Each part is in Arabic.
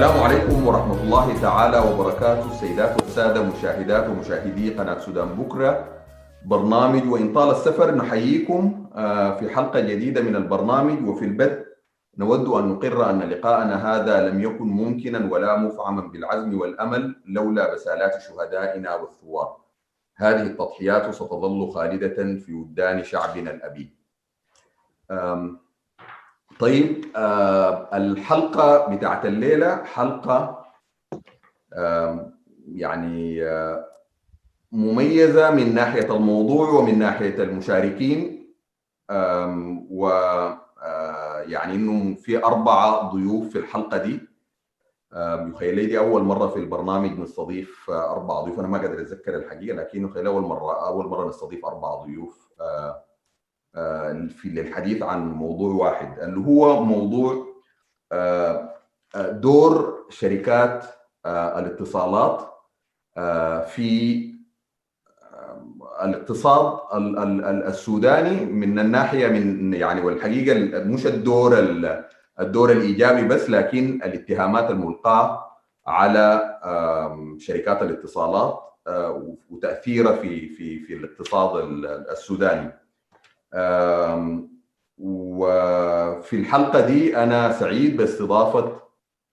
السلام عليكم ورحمة الله تعالى وبركاته. السيدات والسادة مشاهدات ومشاهدي قناة سودان بكرة. برنامج وإن طال السفر نحييكم آه، في حلقة جديدة من البرنامج. وفي البدء نود أن نقر أن لقاءنا هذا لم يكن ممكنا ولا مفعما بالعزم والأمل لولا بسالات شهدائنا والثوار. هذه التضحيات ستظل خالدة في وجدان شعبنا الأبي طيب آه، الحلقة بتاعت الليلة حلقة آم، يعني آه، مميزة من ناحية الموضوع ومن ناحية المشاركين و آه، يعني إنه في أربعة ضيوف في الحلقة دي. يخيل دي أول مرة في البرنامج نستضيف آه، أربعة ضيوف. أنا ما قادر أتذكر الحقيقة لكن يخيل أول مرة أول مرة نستضيف أربعة ضيوف آه، آه، في للحديث عن موضوع واحد اللي هو موضوع آه، آه، دور شركات آه، الاتصالات في الاقتصاد ال- ال- ال- السوداني من الناحية من يعني والحقيقة ال- مش الدور ال- الدور الإيجابي بس لكن الاتهامات الملقاة على شركات الاتصالات وتاثيرها في في في الاقتصاد ال- السوداني. وفي الحلقة دي أنا سعيد باستضافة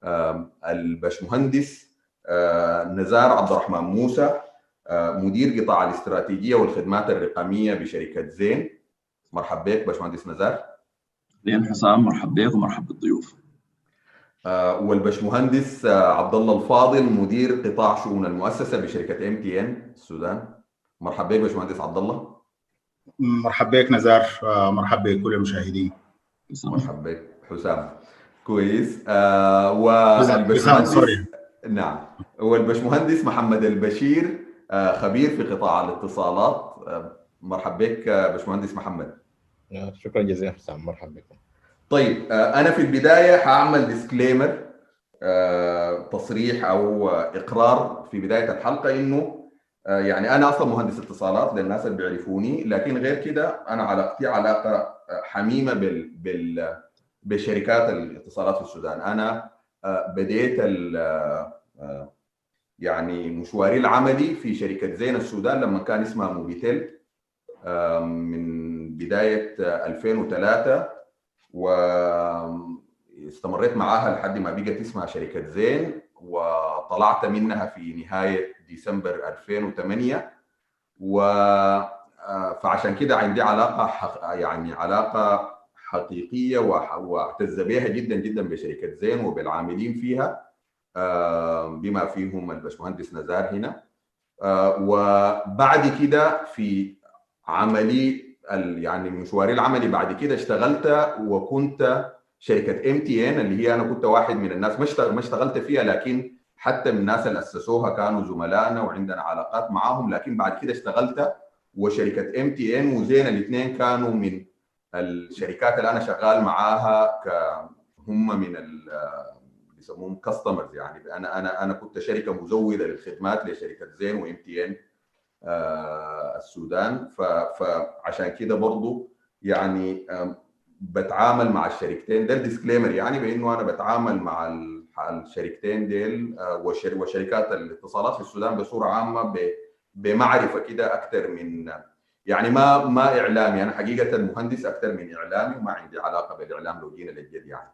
آم، البشمهندس نزار عبد الرحمن موسى مدير قطاع الاستراتيجية والخدمات الرقمية بشركة زين. مرحبا بك باشمهندس نزار. لين حسام مرحبا بك ومرحبا بالضيوف. آه، والبشمهندس آه، عبد الله الفاضل مدير قطاع شؤون المؤسسة بشركة ام تي ان السودان. مرحبا بك باشمهندس عبد الله مرحبا بك نزار مرحبا بكل المشاهدين. مرحبا بك حسام. كويس. آه والبشمهندس سوري. نعم. والبشمهندس محمد البشير آه خبير في قطاع الاتصالات. آه مرحبا بك آه، باشمهندس محمد. شكرا جزيلا حسام. مرحبا بكم. طيب آه أنا في البداية هعمل disclaimer آه تصريح أو إقرار في بداية الحلقة إنه يعني أنا أصلا مهندس اتصالات للناس اللي بيعرفوني لكن غير كده أنا علاقتي علاقة آه، حميمة بال بال بشركات الاتصالات في السودان. أنا آه، بديت آه، آه، يعني مشواري العملي في شركة زين السودان لما كان اسمها موبيتيل آه، من بداية آه، 2003 واستمريت معاها لحد ما بقت اسمها شركة زين وطلعت منها في نهاية ديسمبر 2008 و آه، فعشان كده عندي علاقة حق يعني علاقة حقيقية واعتز بها جدا جدا بشركة زين وبالعاملين فيها آه، بما فيهم البشمهندس نزار هنا آه، وبعد كده في عملي يعني مشواري العملي بعد كده اشتغلت وكنت شركة ام تي ان اللي هي أنا كنت واحد من الناس ما اشتغلت فيها لكن حتى من الناس اللي أسسوها كانوا زملائنا وعندنا علاقات معاهم. لكن بعد كده اشتغلت وشركة ام تي ان وزين الاثنين كانوا من الشركات اللي أنا شغال معاها ك هم من بيسموهم customers يعني. أنا أنا أنا كنت شركة مزودة للخدمات لشركة زين وام تي ان السودان. فعشان كده برضو يعني بتعامل مع الشركتين. ده ال disclaimer يعني بإنه أنا بتعامل مع الشركتين ديل آه، وشر- وشركات الاتصالات في السودان بصورة عامة بمعرفة كده أكثر من يعني ما ما إعلامي. أنا حقيقة مهندس أكثر من إعلامي وما عندي علاقة بالإعلام لو جينا للجد يعني.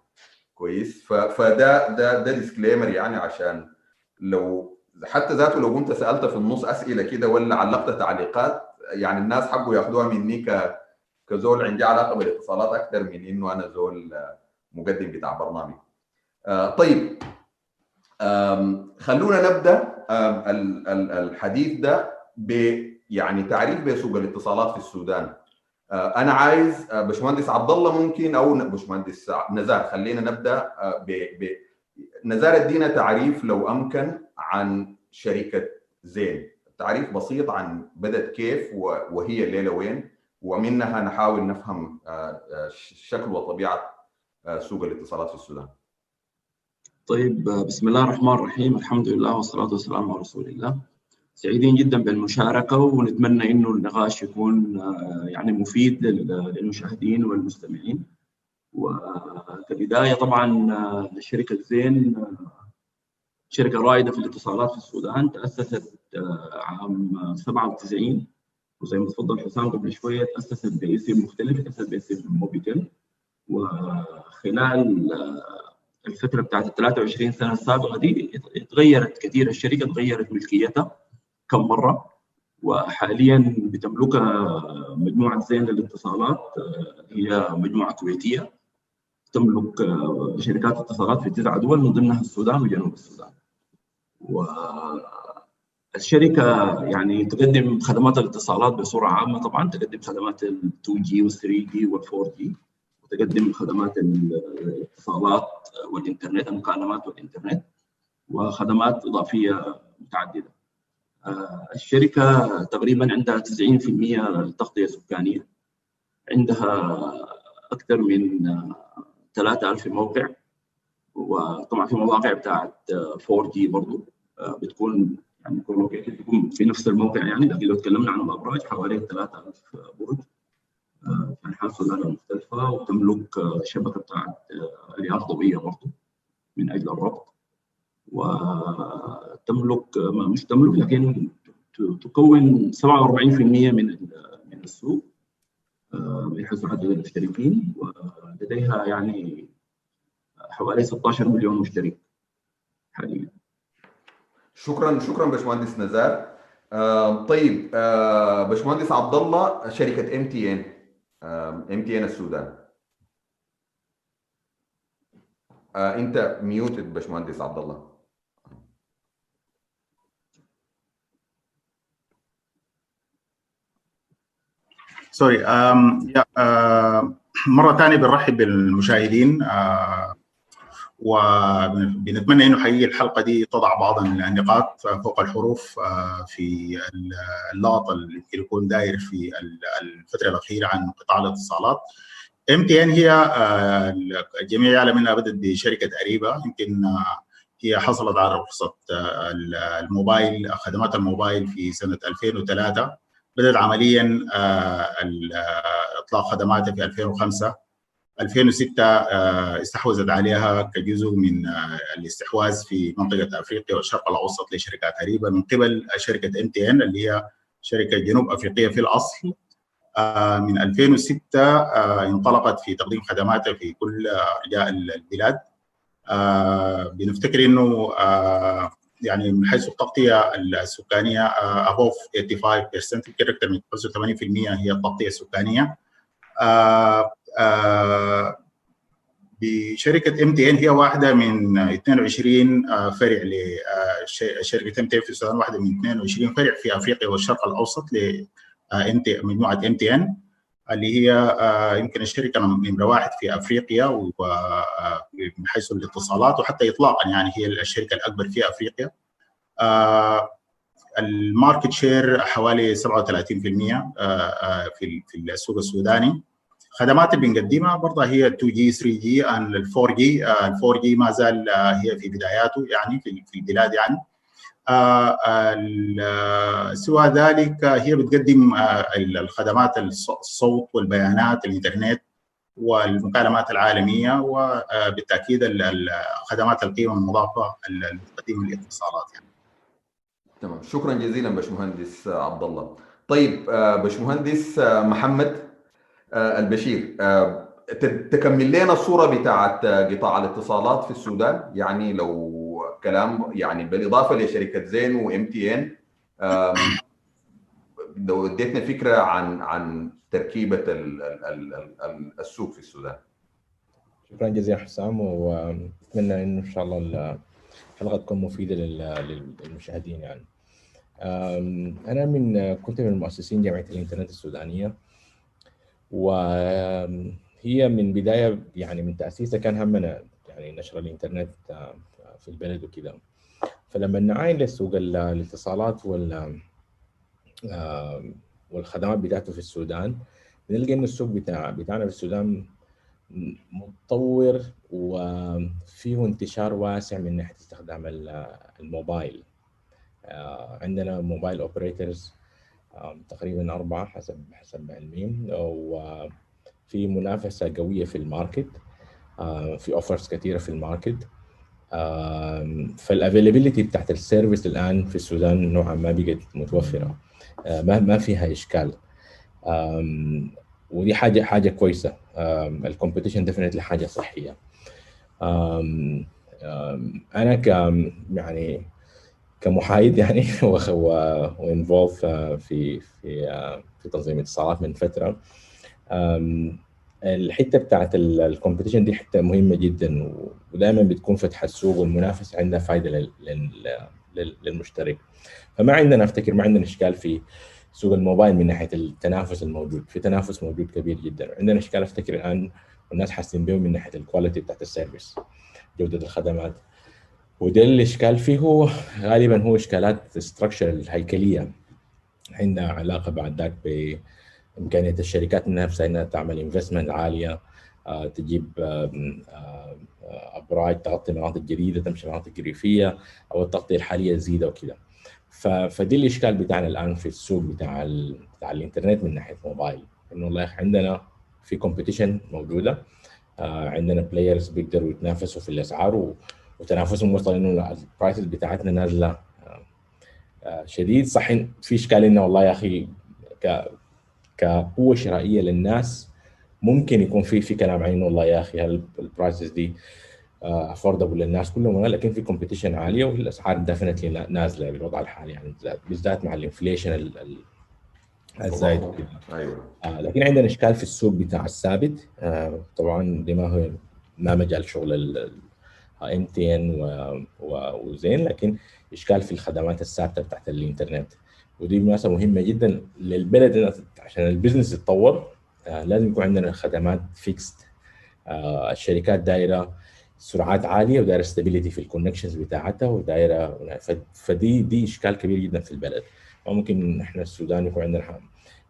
كويس. فده ده ده ديسكليمر يعني عشان لو حتى ذاته لو كنت سالت في النص أسئلة كده ولا علقت تعليقات يعني الناس حبوا ياخذوها مني ك كزول عندي علاقة بالاتصالات أكثر من إنه أنا زول آه، مقدم بتاع برنامج. آه، طيب. خلونا نبدأ الحديث ده ب يعني تعريف بسوق الاتصالات في السودان. آه، أنا عايز آه، باشمهندس عبد الله ممكن أو باشمهندس نزار خلينا نبدأ ب نزار ادينا تعريف لو أمكن عن شركة زين. تعريف بسيط عن بدأت كيف وهي الليلة وين. ومنها نحاول نفهم شكل وطبيعة سوق الاتصالات في السودان. طيب بسم الله الرحمن الرحيم. الحمد لله والصلاة والسلام على رسول الله. سعيدين جدا بالمشاركة ونتمنى إنه النقاش يكون آه، يعني مفيد لل- للمشاهدين والمستمعين. وكبداية طبعا آه، شركة زين آه، شركة رائدة في الاتصالات في السودان تأسست عام 97 وزي ما تفضل حسام قبل شوية تأسست باسم مختلف تأسست باسم موبيتل. وخلال الفترة بتاعت ال 23 سنة السابقة دي اتغيرت كثير الشركة تغيرت ملكيتها كم مرة وحاليا بتملكها مجموعة زين للاتصالات هي مجموعة كويتية تملك شركات اتصالات في تسع دول من ضمنها السودان وجنوب السودان. والشركة يعني تقدم خدمات الاتصالات بصورة عامة طبعا تقدم خدمات ال 2 جي وال 3 جي وال 4 جي وتقدم خدمات الاتصالات والإنترنت المكالمات والإنترنت وخدمات إضافية متعددة. الشركة تقريبا عندها 90% تغطيه سكانيه عندها أكثر من 3000 موقع وطبعا في مواقع بتاعت 4 جي برضه بتكون يعني co-located بتكون في نفس الموقع يعني لكن لو تكلمنا عن الأبراج حوالي 3000 برج. في انحاء السودان المختلفه وتملك شبكة بتاعت رياض ضوئية برضه من أجل الربط. وتملك مش تملك لكن تكون 47% من من السوق من حيث عدد المشتركين. ولديها يعني حوالي 16 مليون مشترك حاليا. شكرا شكرا باشمهندس نزار. آه طيب آه باشمهندس عبد الله شركة إم تي إن. آم تي ان السودان. آه أنت muted باشمهندس عبد الله سوري مرة ثانية بنرحب بالمشاهدين. وبنتمنى إنه حقيقي الحلقة دي تضع بعض النقاط فوق الحروف في اللغط اللي يكون داير في الفترة الأخيرة عن قطاع الاتصالات. ام تي ان هي الجميع يعلم إنها بدأت بشركة أريبا. يمكن هي حصلت على رخصه الموبايل خدمات الموبايل في سنة 2003 بدأت عمليا إطلاق خدماتها في 2005 2006 استحوذت عليها كجزء من الاستحواذ في منطقة أفريقيا والشرق الأوسط لشركات اريبا من قبل شركة إم تي إن اللي هي شركة جنوب أفريقية في الأصل. من 2006 انطلقت في تقديم خدماتها في كل أرجاء البلاد. بنفتكر إنه يعني من حيث التغطية السكانية above 85% يمكن أكثر من 85% هي التغطية السكانية. بشركة ام تي ان هي واحدة من 22 فرع لشركه ام تي ان في السودان واحدة من 22 فرع في أفريقيا والشرق الأوسط ل مجموعة ام تي ان اللي هي يمكن الشركة نمره واحد في أفريقيا من حيث الاتصالات وحتى اطلاقا يعني هي الشركة الأكبر في أفريقيا. ال market share حوالي 37% في في السوق السوداني. خدمات اللي بنقدمها برضه هي 2 جي 3 جي ال 4 جي ال 4 جي ما زال هي في بداياته يعني في البلاد يعني سوى ذلك هي بتقدم الخدمات الصوت والبيانات الإنترنت والمكالمات العالمية وبالتاكيد خدمات القيمة المضافة المقدمه للاتصالات يعني. تمام شكرا جزيلا باشمهندس عبد الله. طيب باشمهندس محمد البشير تكمل لنا الصورة بتاعت قطاع الاتصالات في السودان يعني لو كلام يعني بالإضافة لشركة زين وام تي ان لو اديتنا فكرة عن عن ال السوق في السودان. شكرا جزيلا حسام وأتمنى انه إن شاء الله الحلقة تكون مفيدة للمشاهدين يعني. أنا من كنت من مؤسسين جامعة الإنترنت السودانية وهي من بداية يعني من تأسيسها كان همنا يعني نشر الإنترنت في البلد وكذا. فلما نعاين لسوق الاتصالات وال والخدمات بتاعته في السودان بنلقى انه السوق بتاع بتاعنا في السودان متطور وفيه انتشار واسع من ناحية استخدام الموبايل. عندنا mobile operators تقريبا أربعة حسب حسب علمي. وفي منافسة قوية في ال market في offers كثيرة في ال market. فال availability بتاعت ال service الآن في السودان نوعا ما بقت متوفرة. ما ما فيها إشكال. ودي حاجة حاجة كويسة. ال competition definitely حاجة صحية. أنا ك يعني كمحايد يعني و involved في في في تنظيم اتصالات من فترة. الحتة بتاعت ال competition دي حتة مهمة جدا ودائما بتكون فتح السوق والمنافسه عندها فائده للمشترك. فما عندنا أفتكر ما عندنا إشكال في سوق الموبايل من ناحية التنافس الموجود. في تنافس موجود كبير جدا. عندنا إشكال أفتكر الآن والناس حاسين بهم من ناحية ال quality بتاعت ال service جودة الخدمات. وده الاشكال فيه هو غالبا هو اشكالات structure الهيكليه عندها علاقة بعد ذاك بإمكانية الشركات نفسها إنها تعمل investment عالية آه، تجيب أبراج تغطي مناطق جديده تمشي مناطق ريفيه أو التغطية الحالية تزيد وكذا فدي الإشكال بتاعنا الآن في السوق بتاع بتاع الإنترنت من ناحية موبايل. إنه والله عندنا في competition موجودة آه، عندنا players بيقدروا يتنافسوا في الأسعار وتنافسهم وصل انه ال prices بتاعتنا نازلة. آه، آه، شديد. صح في إشكال إنه والله يا أخي ك كقوة شرائية للناس ممكن يكون في في كلام عن انه والله يا أخي. ال prices دي affordable للناس كلهم لكن في competition عالية والأسعار definitely نازلة بالوضع الحالي يعني بالذات مع ال inflation الزايد. أيوه. آه لكن عندنا إشكال في السوق بتاع الثابت. آه طبعا دي ما هو ما مجال شغل إم تي إن وزين لكن إشكال في الخدمات الثابتة بتاعت الإنترنت. ودي مناسبة مهمة جدا للبلد عشان ال business يتطور آه لازم يكون عندنا خدمات fixed آه الشركات دايرة سرعات عالية ودايرة stability في ال connections بتاعتها ودايرة فدي دي إشكال كبير جدا في البلد. ممكن إحنا السودان يكون عندنا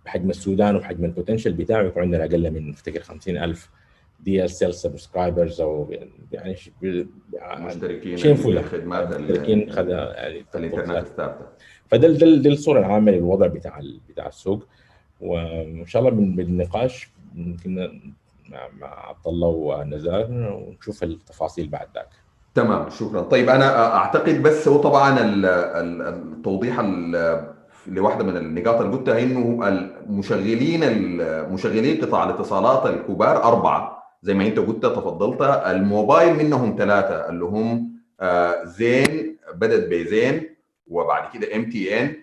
بحجم السودان وبحجم ال potential بتاعه يكون عندنا أقل من أفتكر 50000 DSL subscribers أو يعني مشتركين في خدمات مشتركين خد... يعني الإنترنت الثابتة. فده ده, ده الصورة العامه للوضع بتاع بتاع السوق. وإن شاء الله بالنقاش ممكن مع مع عبد الله ونزار ونشوف التفاصيل بعد ذاك. تمام شكرا. طيب أنا أعتقد بس هو طبعا التوضيح لواحدة من النقاط اللي قلتها إنه المشغلين مشغلين قطاع الاتصالات الكبار أربعة. زي ما انت قلت تفضلت. الموبايل منهم ثلاثة اللي هم زين بدت بزين وبعد كده ام تي ان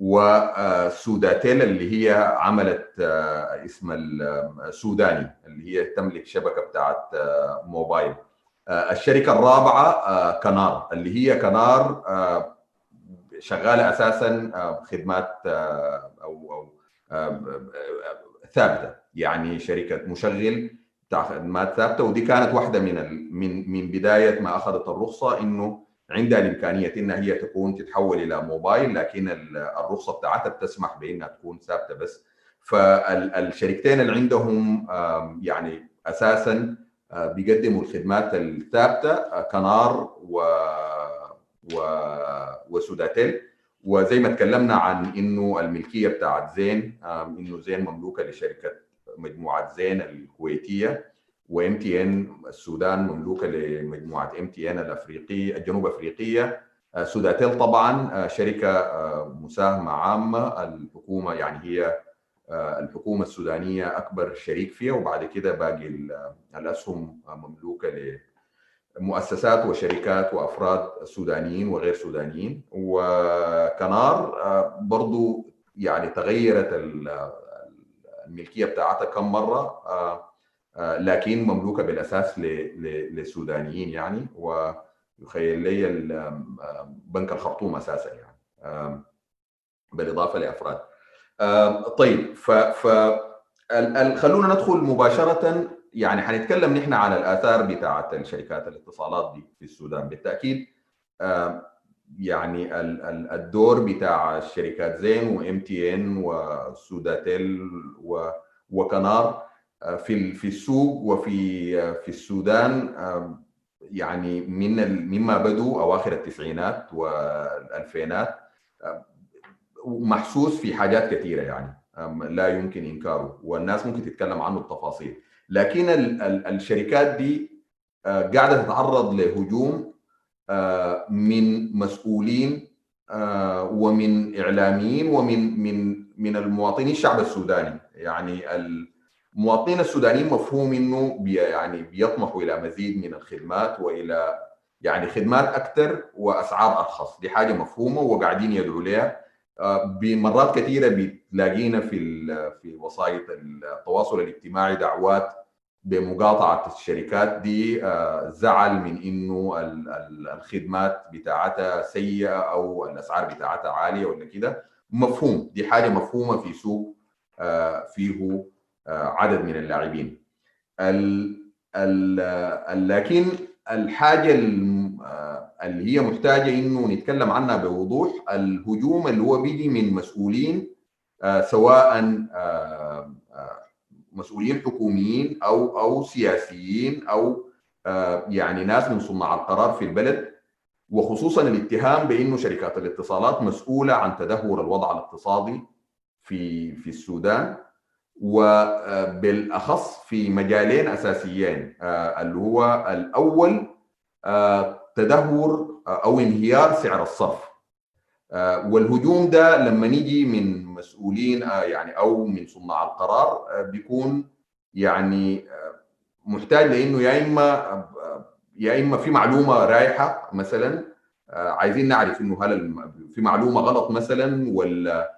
وسوداتيل اللي هي عملت اسم السوداني اللي هي تملك شبكة بتاعت موبايل. الشركة الرابعة كنار اللي هي كنار شغالة أساسا خدمات أو أو ثابتة. يعني شركة مشغل بتاع خدمات ثابتة ودي كانت واحدة من من من بداية ما أخذت الرخصة إنه عندها الإمكانية إنها هي تكون تتحول إلى موبايل لكن الرخصة بتاعتها بتسمح بإنها تكون ثابتة بس. فالشركتين اللي عندهم يعني أساسا بيقدموا الخدمات الثابتة كنار و و وسوداتيل. وزي ما تكلمنا عن إنه الملكية بتاعت زين إنه زين مملوكة لشركة مجموعة زين الكويتية وإم تي إن السودان مملوكة لمجموعة إم تي إن الأفريقية الجنوب أفريقية. سوداتيل طبعا شركة مساهمة عامة. الحكومة يعني هي الحكومة السودانية أكبر شريك فيها وبعد كده باقي الأسهم مملوكة لمؤسسات وشركات وأفراد سودانيين وغير سودانيين. وكنار برضو يعني تغيرت الملكية بتاعتها كم مرة؟ لكن مملوكة بالأساس للسودانيين يعني ويخيل لي بنك الخرطوم أساسا يعني بالإضافة لأفراد. طيب ف ف خلونا ندخل مباشرة يعني حنتكلم نحن على الآثار بتاعة الشركات الاتصالات دي في السودان بالتأكيد. يعني الدور بتاع الشركات زين وام تي ان وسوداتيل وكنار في في السوق وفي في السودان يعني من مما بدوا أواخر التسعينات والالفينات محسوس في حاجات كثيرة يعني لا يمكن إنكاره والناس ممكن تتكلم عنه بتفاصيل. لكن الشركات دي قاعدة تتعرض لهجوم من مسؤولين ومن إعلاميين ومن من من المواطنين الشعب السوداني. يعني المواطنين السودانيين مفهوم إنه بي يعني بيطمحوا إلى مزيد من الخدمات وإلى يعني خدمات أكثر وأسعار أرخص. دي حاجة مفهومة وقاعدين يدعوا لها بمرات كثيرة بتلاقينا في في وسائط التواصل الاجتماعي دعوات بمقاطعة الشركات دي زعل من إنه الخدمات بتاعتها سيئة أو الأسعار بتاعتها عالية ولا كده. مفهوم دي حاجة مفهومة في سوق فيه عدد من اللاعبين. لكن الحاجة اللي هي محتاجة إنه نتكلم عنها بوضوح الهجوم اللي هو بيجي من مسؤولين سواء مسؤولين حكوميين أو أو سياسيين أو يعني ناس من صناع القرار في البلد. وخصوصا الاتهام بإنه شركات الاتصالات مسؤولة عن تدهور الوضع الاقتصادي في في السودان. وبالاخص في مجالين أساسيين اللي هو الأول تدهور أو انهيار سعر الصرف. والهجوم ده لما نيجي من مسؤولين يعني أو من صناع القرار بيكون يعني محتاج لإنه يا إما يا إما في معلومة رايحة مثلا عايزين نعرف إنه هل في معلومة غلط مثلا ولا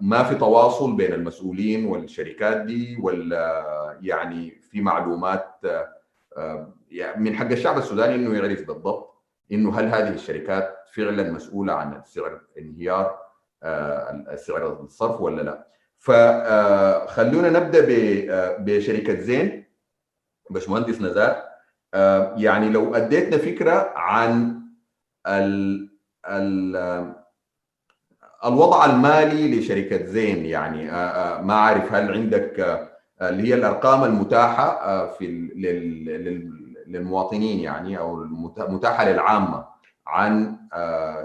ما في تواصل بين المسؤولين والشركات دي ولا يعني في معلومات من حق الشعب السوداني إنه يعرف بالضبط. إنه هل هذه الشركات فعلا مسؤولة عن سعر انهيار سعر الصرف ولا لا؟ فخلونا نبدأ بشركة زين باشمهندس نزار. يعني لو أديتنا فكرة عن ال ال الوضع المالي لشركة زين يعني ما أعرف هل عندك اللي هي الأرقام المتاحة في للمواطنين يعني أو المتاحه للعامة عن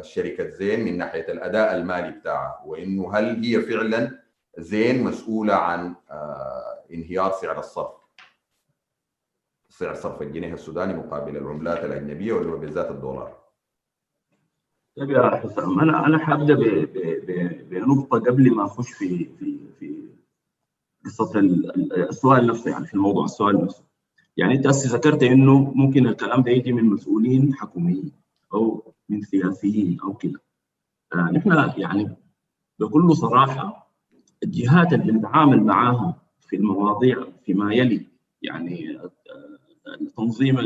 شركة زين من ناحية الأداء المالي بتاعها. وإنه هل هي فعلا زين مسؤولة عن انهيار سعر الصرف؟ سعر صرف الجنيه السوداني مقابل العملات الأجنبية واللي هو بالذات الدولار. طيب يا حسام أنا أنا حابدأ بنقطة قبل ما أخش في في في قصة السؤال نفسه يعني في الموضوع السؤال نفسه. يعني أنت ذكرت إنه ممكن الكلام ده يجي من مسؤولين حكوميين أو من سياسيين أو كده. آه نحن يعني بكل صراحة الجهات اللي بنتعامل معاها في المواضيع فيما يلي يعني التنظيم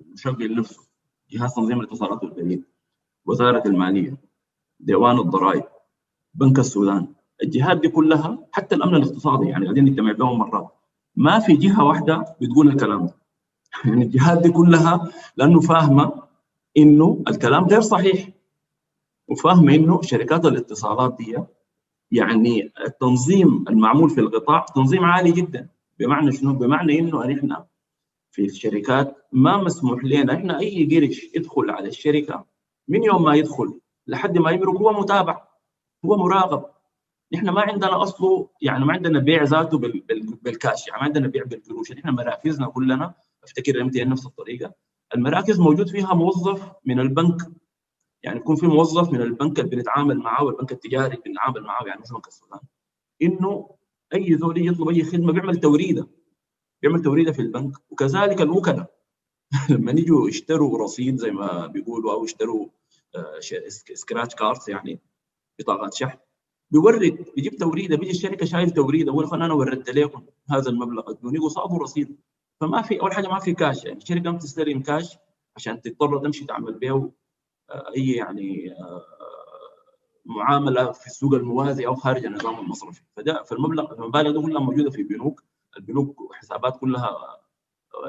المشغل نفسه جهاز تنظيم الاتصالات والبريد وزارة المالية ديوان الضرائب بنك السودان الجهات دي كلها حتى الأمن الاقتصادي يعني قاعدين نجتمع بهم مرات. ما في جهة واحدة بتقول الكلام ده. يعني الجهات دي كلها لأنه فاهمة إنه الكلام غير صحيح وفاهمة إنه شركات الاتصالات دي يعني التنظيم المعمول في القطاع تنظيم عالي جدا. بمعنى شنو؟ بمعنى إنه إحنا في الشركات ما مسموح لنا إحنا أي قرش يدخل على الشركة من يوم ما يدخل لحد ما يمرق هو متابع هو مراقب. نحن ما عندنا اصله يعني ما عندنا بيع ذاته بالكاش يعني ما عندنا بيع بالقروش إحنا مراكزنا كلنا أفتكر ام نفس الطريقة المراكز موجود فيها موظف من البنك. يعني يكون في موظف من البنك اللي بنتعامل معاه والبنك التجاري بنتعامل معاه يعني مش بنك السودان. إنه أي ذول يطلب أي خدمة بيعمل توريدة بيعمل توريدة في البنك. وكذلك الوكلاء. لما يجوا يشتروا رصيد زي ما بيقولوا أو يشتروا scratch cards يعني بطاقات شحن بيورد بيجيب توريدة بيجي الشركة شايل توريدة بيقول أنا وردت لكم هذا المبلغ ادوني قصاده رصيد فما في أول حاجة ما في كاش يعني. الشركة ما تستلم كاش عشان تضطر تمشي تعمل به أي يعني معاملة في السوق الموازي أو خارج النظام المصرفي. فده فالمبلغ المبالغ دي كلها موجودة في بنوك. البنوك حسابات كلها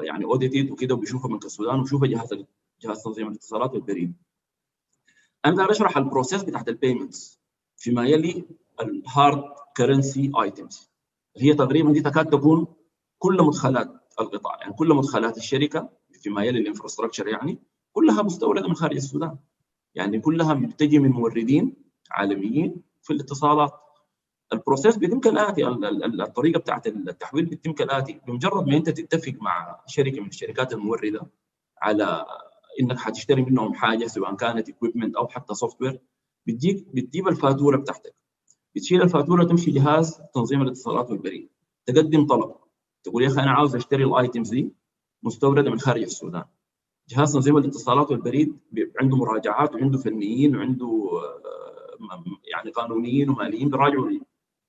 يعني audited وكده وبيشوفها من السودان وبيشوفها جهاز جهاز تنظيم الاتصالات والبريد أنا بدي أشرح ال process بتاعت ال payments فيما يلي ال hard currency items هي تقريبا دي تكاد تكون كل مدخلات القطاع. يعني كل مدخلات الشركة فيما يلي ال infrastructure يعني كلها مستوردة من خارج السودان. يعني كلها بتجي من موردين عالميين في الاتصالات. ال process بيتم كالاتي الطريقة بتاعت التحويل بتتم كالاتي بمجرد ما أنت تتفق مع شركة من الشركات الموردة على إنك حتشتري منهم حاجة سواء كانت equipment أو حتى software بتجيك بتجيب الفاتورة بتاعتك. بتشيل الفاتورة تمشي جهاز تنظيم الاتصالات والبريد. تقدم طلب. تقول يا أخي أنا عاوز أشتري ال items دي مستوردة من خارج السودان. جهاز تنظيم الاتصالات والبريد عنده مراجعات وعنده فنيين وعنده يعني قانونيين وماليين بيراجعوا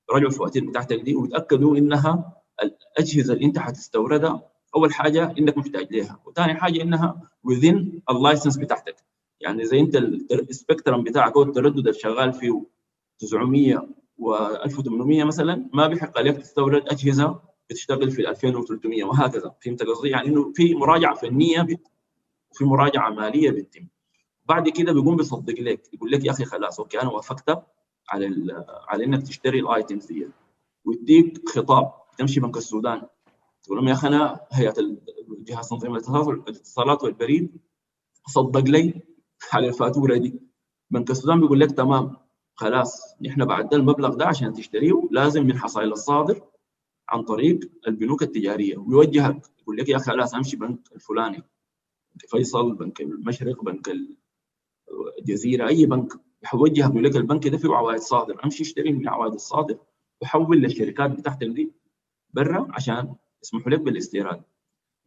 بيراجعوا الفواتير بتاعتك دي ويتاكدوا إنها الأجهزة اللي أنت حتستوردها أول حاجة إنك محتاج لها وثاني حاجة إنها within ال license بتاعتك. يعني زي انت ال spectrum بتاعك أو التردد اللي شغال فيه 900 و 1800 مثلا ما بيحق لك تستورد أجهزة بتشتغل في 2300 وهكذا فهمت قصدي؟ يعني إنه في مراجعة فنية. وفي مراجعة ماليه بتتم بعد كده بيقوم بيصدق لك يقول لك يا أخي خلاص okay أنا وافقتك على على إنك تشتري ال items دي ويديك خطاب تمشي بنك السودان تقول لهم يا أخي أنا هيئة جهاز تنظيم الاتصالات والبريد صدق لي على الفاتوره دي. بنك السودان بيقول لك تمام خلاص نحن بعد المبلغ ده عشان تشتريه لازم من حصائل الصادر عن طريق البنوك التجارية. ويوجهك يقول لك يا أخي خلاص أمشي بنك الفلاني بنك فيصل بنك المشرق بنك الجزيرة أي بنك. يوجهك يقول لك البنك ده فيه عوائد صادر. أمشي اشتري من عوائد الصادر وحول للشركات بتاعتك دي برا عشان يسمحوا لك بالاستيراد.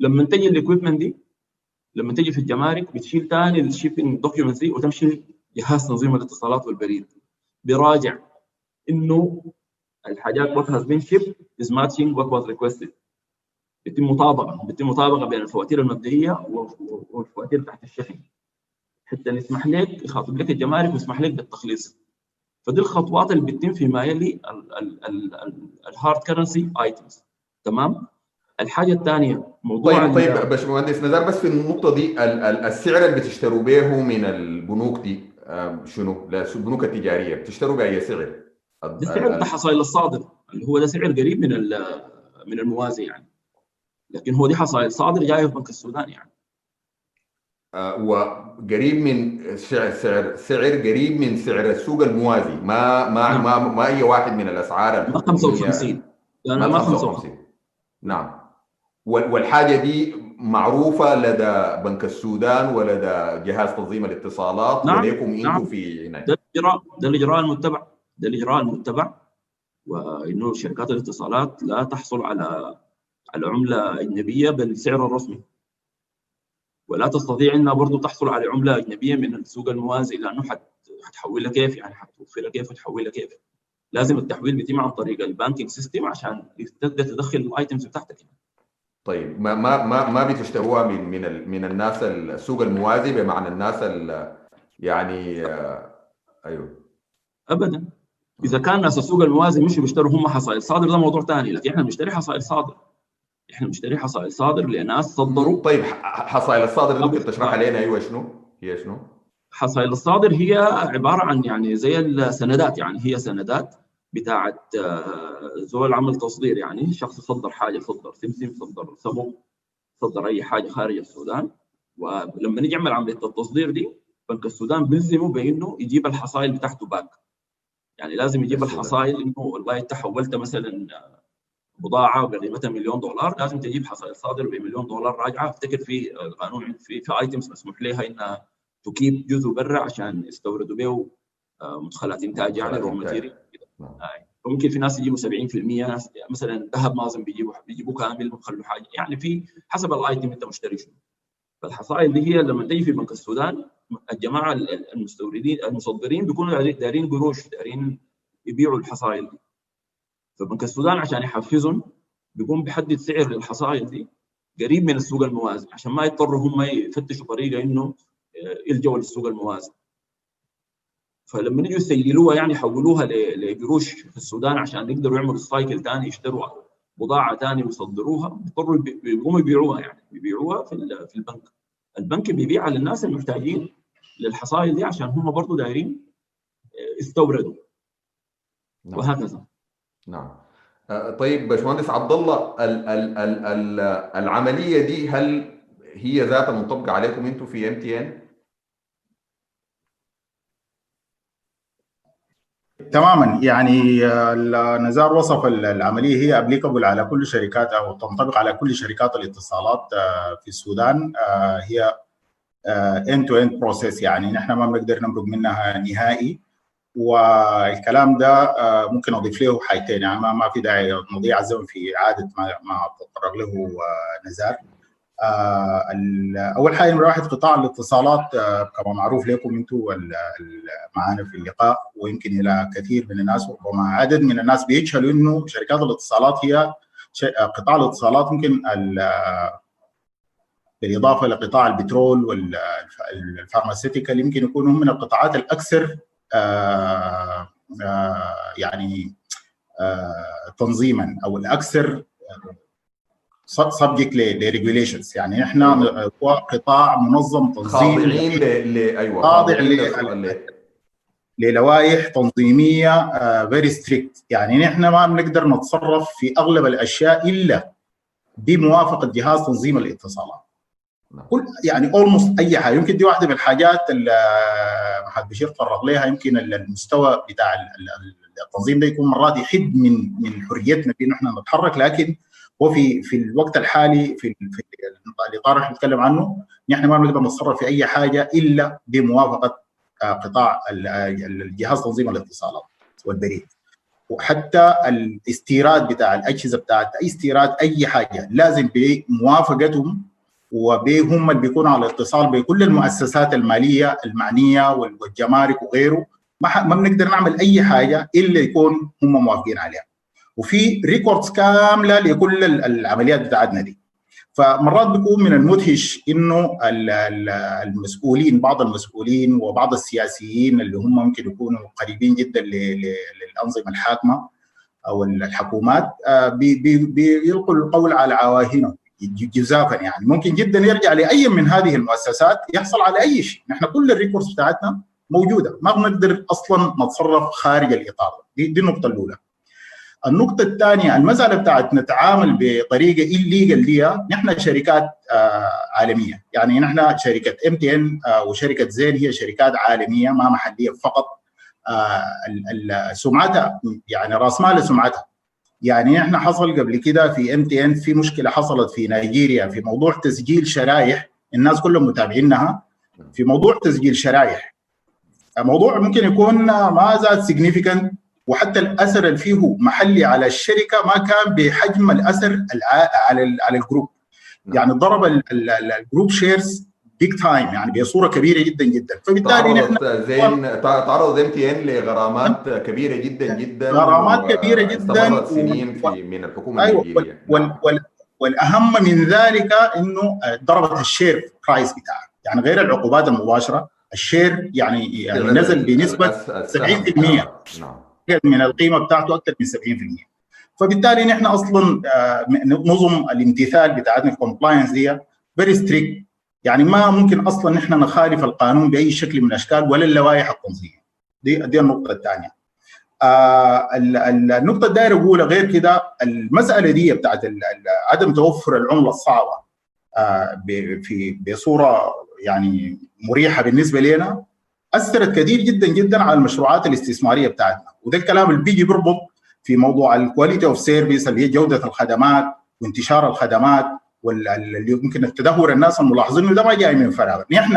لما تجي ال equipment دي لما تجي في الجمارك بتشيل ثاني ال shipping documents دي وتمشي جهاز تنظيم الاتصالات والبريد. بيراجع إنه الحاجات what has been shipped is matching what was requested. بيتم مطابقة بيتم مطابقة بين الفواتير المبدئية والفواتير تحت الشحن. حتى يسمح لك يخاطب لك الجمارك ويسمح لك بالتخليص. فدي الخطوات اللي بتتم فيما يلي ال hard currency items تمام؟ الحاجة الثانية موضوع طيب طيب باشمهندس نزار بس في النقطة دي السعر اللي بتشتروا به من البنوك دي شنو؟ البنوك التجارية بتشتروا بأي سعر؟ ده سعر حصائل الصادر اللي هو ده سعر قريب من من الموازي يعني لكن هو دي حصائل صادر جاية في بنك السودان يعني وقريب من سعر سعر سعر قريب من سعر السوق الموازي ما ما نعم. ما, ما أي واحد من الأسعار ما 55 لا ما 55 نعم والحاجة دي معروفة لدى بنك السودان ولدى جهاز تنظيم الاتصالات نعم. وليكم أنتم نعم. في هناك ده الاجراء ده الاجراء المتبع ده الاجراء المتبع وإنه شركات الاتصالات لا تحصل على على عملة أجنبية بالسعر الرسمي ولا تستطيع إنها برضه تحصل على عملة أجنبية من السوق الموازي لأنه حتحولها كيف يعني حتوفرها كيف وتحولها كيف لازم التحويل بيتم عن طريق ال banking system عشان تقدر تدخل ال items بتاعتك طيب ما ما ما ما بتشتروها من من من الناس السوق الموازي بمعنى الناس يعني أيوه. ابدا. إذا كان ناس السوق الموازي مش بيشتروا هم حصائل صادر ده موضوع ثاني. لكن إحنا بنشتري حصائل صادر. إحنا بنشتري حصائل صادر لناس صدروا. طيب حصائل الصادر ممكن تشرحها لنا أيوه شنو؟ هي شنو؟ حصائل الصادر هي عبارة عن يعني زي السندات يعني هي سندات بتاعت زول عمل تصدير يعني شخص صدر حاجة صدر سمسم صدر سمو صدر أي حاجة خارج السودان. ولما نيجي نعمل عملية التصدير دي بنك السودان بيلزمه بإنه يجيب الحصائل بتاعته back يعني لازم يجيب الحصائل إنه والله أنت حولت مثلا بضاعة بقيمتها مليون دولار لازم تجيب حصائل صادر بمليون دولار راجعة. أفتكر في القانون في في items مسموح لها إنها تكيّب جزء برا عشان يستوردوا به مدخلات إنتاج يعني raw material ممكن في ناس يجيبوا 70% ناس مثلا ذهب مازن بيجيبوا بيجيبوا كامل بيخلوا حاجة. يعني في حسب ال item أنت مشتري شنو. فالحصائل دي هي لما تيجي في بنك السودان الجماعة المستوردين المصدرين بيكونوا دارين قروش دارين يبيعوا الحصائل دي. فبنك السودان عشان يحفزهم بيقوم بيحدد سعر للحصائل دي قريب من السوق الموازي عشان ما يضطروا هم يفتشوا طريقة إنه يلجوا للسوق الموازي فلما يجوا يسيلوها يعني يحولوها لقروش في السودان عشان يقدروا يعملوا سايكل ثاني يشتروا بضاعة ثانية ويصدروها بيضطروا بيقوموا يبيعوها يعني بيبيعوها في في البنك البنك بيبيعها للناس المحتاجين للحصائل دي عشان هم برضه دايرين يستوردوا نعم. وهكذا نعم طيب باشمهندس عبد الله ال ال ال ال العملية دي هل هي ذاتها منطبقه عليكم أنتم في ام تي ان؟ تماما. يعني نزار وصف العملية هي applicable على كل شركات أو تنطبق على كل شركات الاتصالات في السودان. هي end to end process يعني نحن ما بنقدر نمرق منها نهائي. والكلام ده ممكن أضيف له حاجتين. يعني ما في داعي نضيع الزمن في إعادة ما تطرق له نزار. أول حاجة نمرة واحد قطاع الاتصالات كما معروف لكم أنتم معانا في اللقاء ويمكن إلى كثير من الناس وربما عدد من الناس بيجهلوا إنه شركات الاتصالات هي قطاع الاتصالات ممكن بالإضافة لقطاع البترول وال pharmaceutical يمكن يكونوا من القطاعات الأكثر يعني تنظيما أو الأكثر subject ل regulations يعني إحنا هو قطاع منظم تنظيم خاضعين ل أيوه خاضع للوائح تنظيمية very strict يعني نحن ما بنقدر نتصرف في أغلب الأشياء إلا بموافقة جهاز تنظيم الاتصالات. كل يعني almost أي حاجة. يمكن دي واحدة من الحاجات اللي محمد بشير تطرق لها يمكن المستوى بتاع التنظيم ده يكون مرات يحد من من حريتنا في إحنا نتحرك لكن هو في الوقت الحالي في في الاطار اللي بنتكلم عنه نحن ما بنقدر نتصرف في أي حاجة إلا بموافقة قطاع الجهاز تنظيم الاتصالات والبريد. وحتى الاستيراد بتاع الأجهزة بتاعت أي استيراد أي حاجة لازم بموافقتهم وبهم اللي بيكونوا على اتصال بكل المؤسسات المالية المعنية والجمارك وغيره. ما بنقدر نعمل أي حاجة إلا يكون هم موافقين عليها. وفي records كاملة لكل العمليات بتاعتنا دي. فمرات بيكون من المدهش إنه المسؤولين بعض المسؤولين وبعض السياسيين اللي هم ممكن يكونوا قريبين جدا للأنظمة الحاكمة أو الحكومات بيلقوا القول على عواهنهم جزافا يعني. ممكن جدا يرجع لأي من هذه المؤسسات يحصل على أي شيء. نحن كل ال records بتاعتنا موجودة ما بنقدر أصلا نتصرف خارج الإطار. دي, دي النقطة الأولى. النقطة الثانية المسألة بتاعت نتعامل بطريقة ال legal دي نحن شركات آه عالمية. يعني نحن شركة MTN وشركة زين هي شركات عالمية ما محلية فقط آه سمعتها يعني رأس مال سمعتها. يعني إحنا حصل قبل كده في MTN في مشكلة حصلت في نيجيريا في موضوع تسجيل شرايح الناس كلهم متابعينها في موضوع تسجيل شرايح موضوع ممكن يكون ما زاد significant وحتى الأثر اللي فيه محلي على الشركة ما كان بحجم الأثر على على ال group. يعني ضرب ال group shares big time يعني بصورة كبيرة جدا جدا. فبالتالي نحن زين تعرض MTN لغرامات كبيرة جدا جدا غرامات كبيرة جدا استمرت سنين في من الحكومة أيوة النيجيرية. وال وال والأهم من ذلك إنه ضربت ال share price بتاعه يعني غير العقوبات المباشرة ال share يعني, يعني نزل بنسبة 70% نعم. من القيمة بتاعته أكثر من 70% فبالتالي نحن أصلا نظم الامتثال بتاعتنا ال compliance دي very strict يعني ما ممكن أصلا نحن نخالف القانون بأي شكل من الأشكال ولا اللوائح التنظيمية. دي دي النقطة الثانية. آه النقطة الدائرة اقولها غير كده المسألة دي بتاعت عدم توفر العملة الصعبة آه في بصورة يعني مريحة بالنسبة لنا. أثرت كثير جدا جدا على المشروعات الاستثمارية بتاعتنا. وده الكلام اللي بيجي بيربط في موضوع ال quality of service اللي هي جودة الخدمات وانتشار الخدمات واللي يمكن التدهور الناس الملاحظين إنه ده ما جاي من فراغ. نحن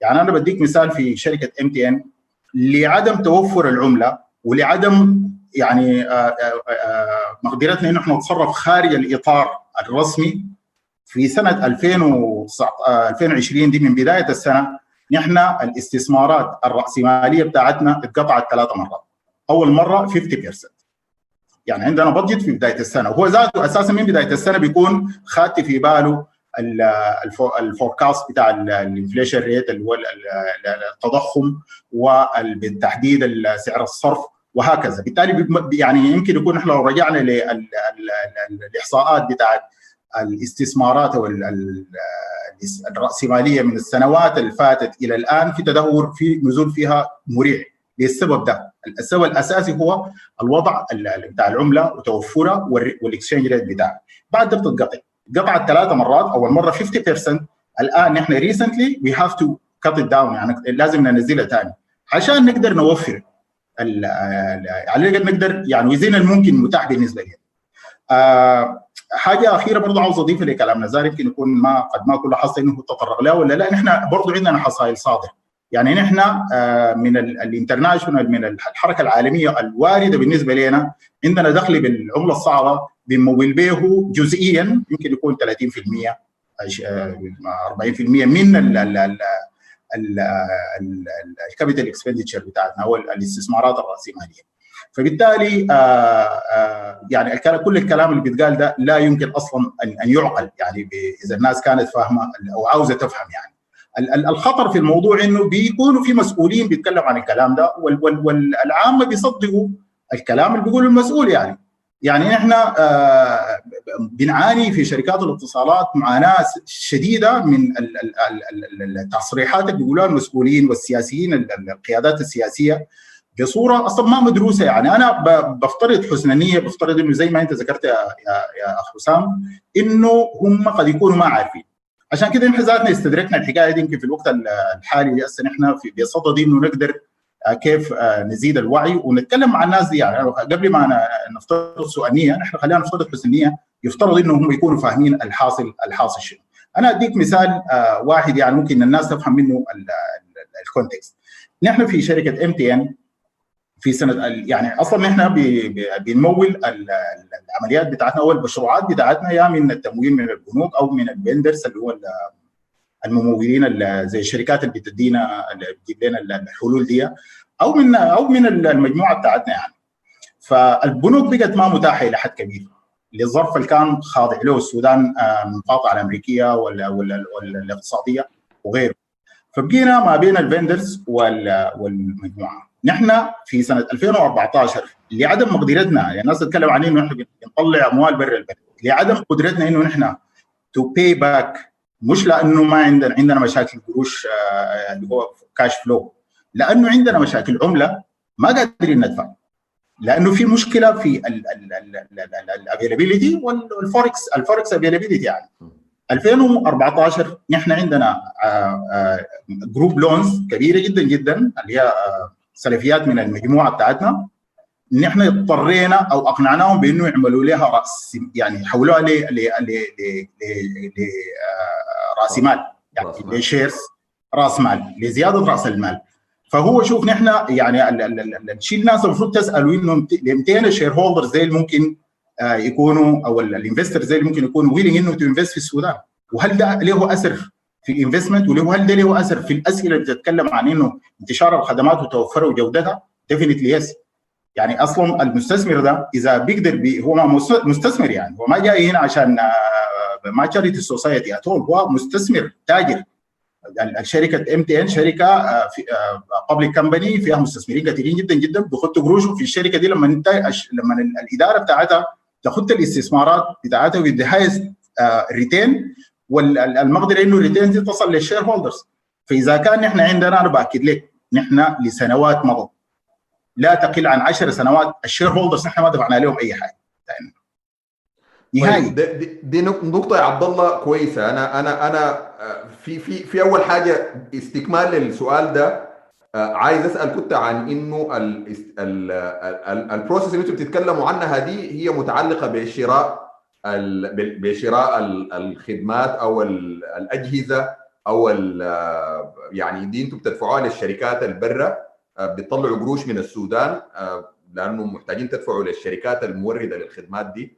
يعني أنا بديك مثال في شركة MTN لعدم توفر العملة ولعدم يعني آآ آآ مقدرتنا إنه إحنا نتصرف خارج الإطار الرسمي في سنة 2020 دي من بداية السنة. نحن الاستثمارات الرأسمالية بتاعتنا اتقطعت ثلاث مرات. أول مرة 50% يعني عندنا budget في بداية السنة. وهو ذاته أساسا من بداية السنة بيكون خاتي في باله ال forecast بتاع ال inflation rate اللي هو التضخم وبالتحديد سعر الصرف وهكذا. بالتالي يعني يمكن يكون إحنا لو رجعنا للاحصاءات بتاعت الاستثمارات أو الرأسمالية من السنوات اللي فاتت إلى الآن في تدهور في نزول فيها مريع للسبب ده. السبب الأساسي هو الوضع بتاع العملة وتوفرها وال exchange rate بتاعها. بعد ده بتتقطع قطعت ثلاث مرات. أول مرة 50% الآن نحن recently we have to cut down يعني لازم ننزلها ثاني عشان نقدر نوفر على الأقل نقدر يعني وزين الممكن متاح بالنسبة لنا. آه حاجة أخيرة برضه عاوز اضيفها لكلام نزار يمكن يكون ما قد ما كل حصة إنه تطرق له ولا لا نحن برضه عندنا حصائل صادرة. يعني نحن من الانترناشونال من الحركة العالمية الواردة بالنسبة لنا عندنا دخل بالعملة الصعبة بنمول به جزئيا يمكن يكون 30% 40% من ال capital expenditure بتاعتنا أو الاستثمارات الرأسمالية. فبالتالي يعني كل الكلام اللي بيتقال ده لا يمكن أصلا ان يعقل يعني إذا الناس كانت فاهمة أو عاوزة تفهم يعني. الخطر في الموضوع إنه بيكونوا في مسؤولين بيتكلموا عن الكلام ده والعامه بيصدقوا الكلام اللي بيقوله المسؤول يعني. يعني نحن بنعاني في شركات الاتصالات معاناه شديدة من التصريحات اللي بيقولوها المسؤولين والسياسيين القيادات السياسية. بصوره أصلا ما مدروسة يعني. أنا بفترض حسن النيه بفترض إنه زي ما أنت ذكرت يا يا أخ حسام إنه هم قد يكونوا ما عارفين. عشان كده نحن ذاتنا استدركنا الحكاية دي يمكن في الوقت الحالي هسه نحن في بصدد إنه نقدر كيف نزيد الوعي. ونتكلم مع الناس دي يعني. قبل ما نفترض سوء النيه نحن خلينا نفترض حسن النيه يفترض إنه هم يكونوا فاهمين الحاصل الحاصل شنو. أنا أديك مثال واحد يعني ممكن الناس تفهم منه ال context. نحن في شركة MTN في سنة يعني أصلا نحن بنمول العمليات بتاعتنا أو المشروعات بتاعتنا يا من التمويل من البنوك أو من ال vendors اللي هو الممولين زي الشركات اللي بتدينا اللي بتجيب لنا الحلول دي أو من أو من المجموعة بتاعتنا يعني. فالبنوك بقت ما متاحة إلى حد كبير. للظرف اللي كان خاضع له السودان من المقاطعة الأمريكية ولا ولا الاقتصادية وغيره. فبقينا ما بين ال vendors والمجموعة. نحن في سنة 2014 لعدم مقدرتنا يعني الناس تتكلم عن إنه نحن بنطلع أموال برا البلد لعدم قدرتنا إنه نحن to pay back مش لأنه ما عندنا عندنا مشاكل قروش اللي هو cash flow لأنه عندنا مشاكل عملة ما قادرين ندفع. لأنه في مشكلة في ال availability وال forex ال forex availability يعني. 2014 نحن عندنا group loans كبيرة جدا جدا اللي هي سلفيات من المجموعة بتاعتنا. نحن اضطرينا أو أقنعناهم بإنه يعملوا لها رأس يعني يحولوها ل ل ل رأس مال. يعني ل shares رأس مال لزيادة رأس المال. فهو شوف نحن يعني الشيء الناس المفروض تسالوا إنه هل ال shareholders زي ممكن يكونوا أو ال investor زي ممكن يكونوا willing إنه ت invest في السودان. وهل ده له أثر في ال investment وهل ده له أثر في الأسئلة اللي بتتكلم عن إنه انتشار الخدمات وتوفرها وجودتها definitely yes يعني أصلا المستثمر ده إذا بيقدر بي هو مستثمر يعني. هو ما جاي هنا عشان ما charity society at all هو مستثمر تاجر. الشركة MTN شركة public company فيها مستثمرين كثيرين جدا جدا. بيخطوا قروشهم في الشركة دي لما انت لما الإدارة بتاعتها تاخذ الاستثمارات بتاعتها highest return والمقدره إنه ال return دي تصل لل shareholders فإذا كان نحن عندنا أنا بأكد لك نحن لسنوات مضت لا تقل عن 10 سنوات ال shareholders نحن ما دفعنا لهم أي حاجة. نهائي دي, دي نقطة يا عبد الله كويسة. أنا أنا أنا في في في أول حاجة استكمال للسؤال ده عايز أسأل كنت عن إنه ال process اللي أنتم بتتكلموا عنها دي هي متعلقة بشراء بشراء الخدمات أو الأجهزة أو يعني دي أنتم بتدفعوها للشركات البرة بتطلعوا قروش من السودان لأنه محتاجين تدفعوا للشركات الموردة للخدمات دي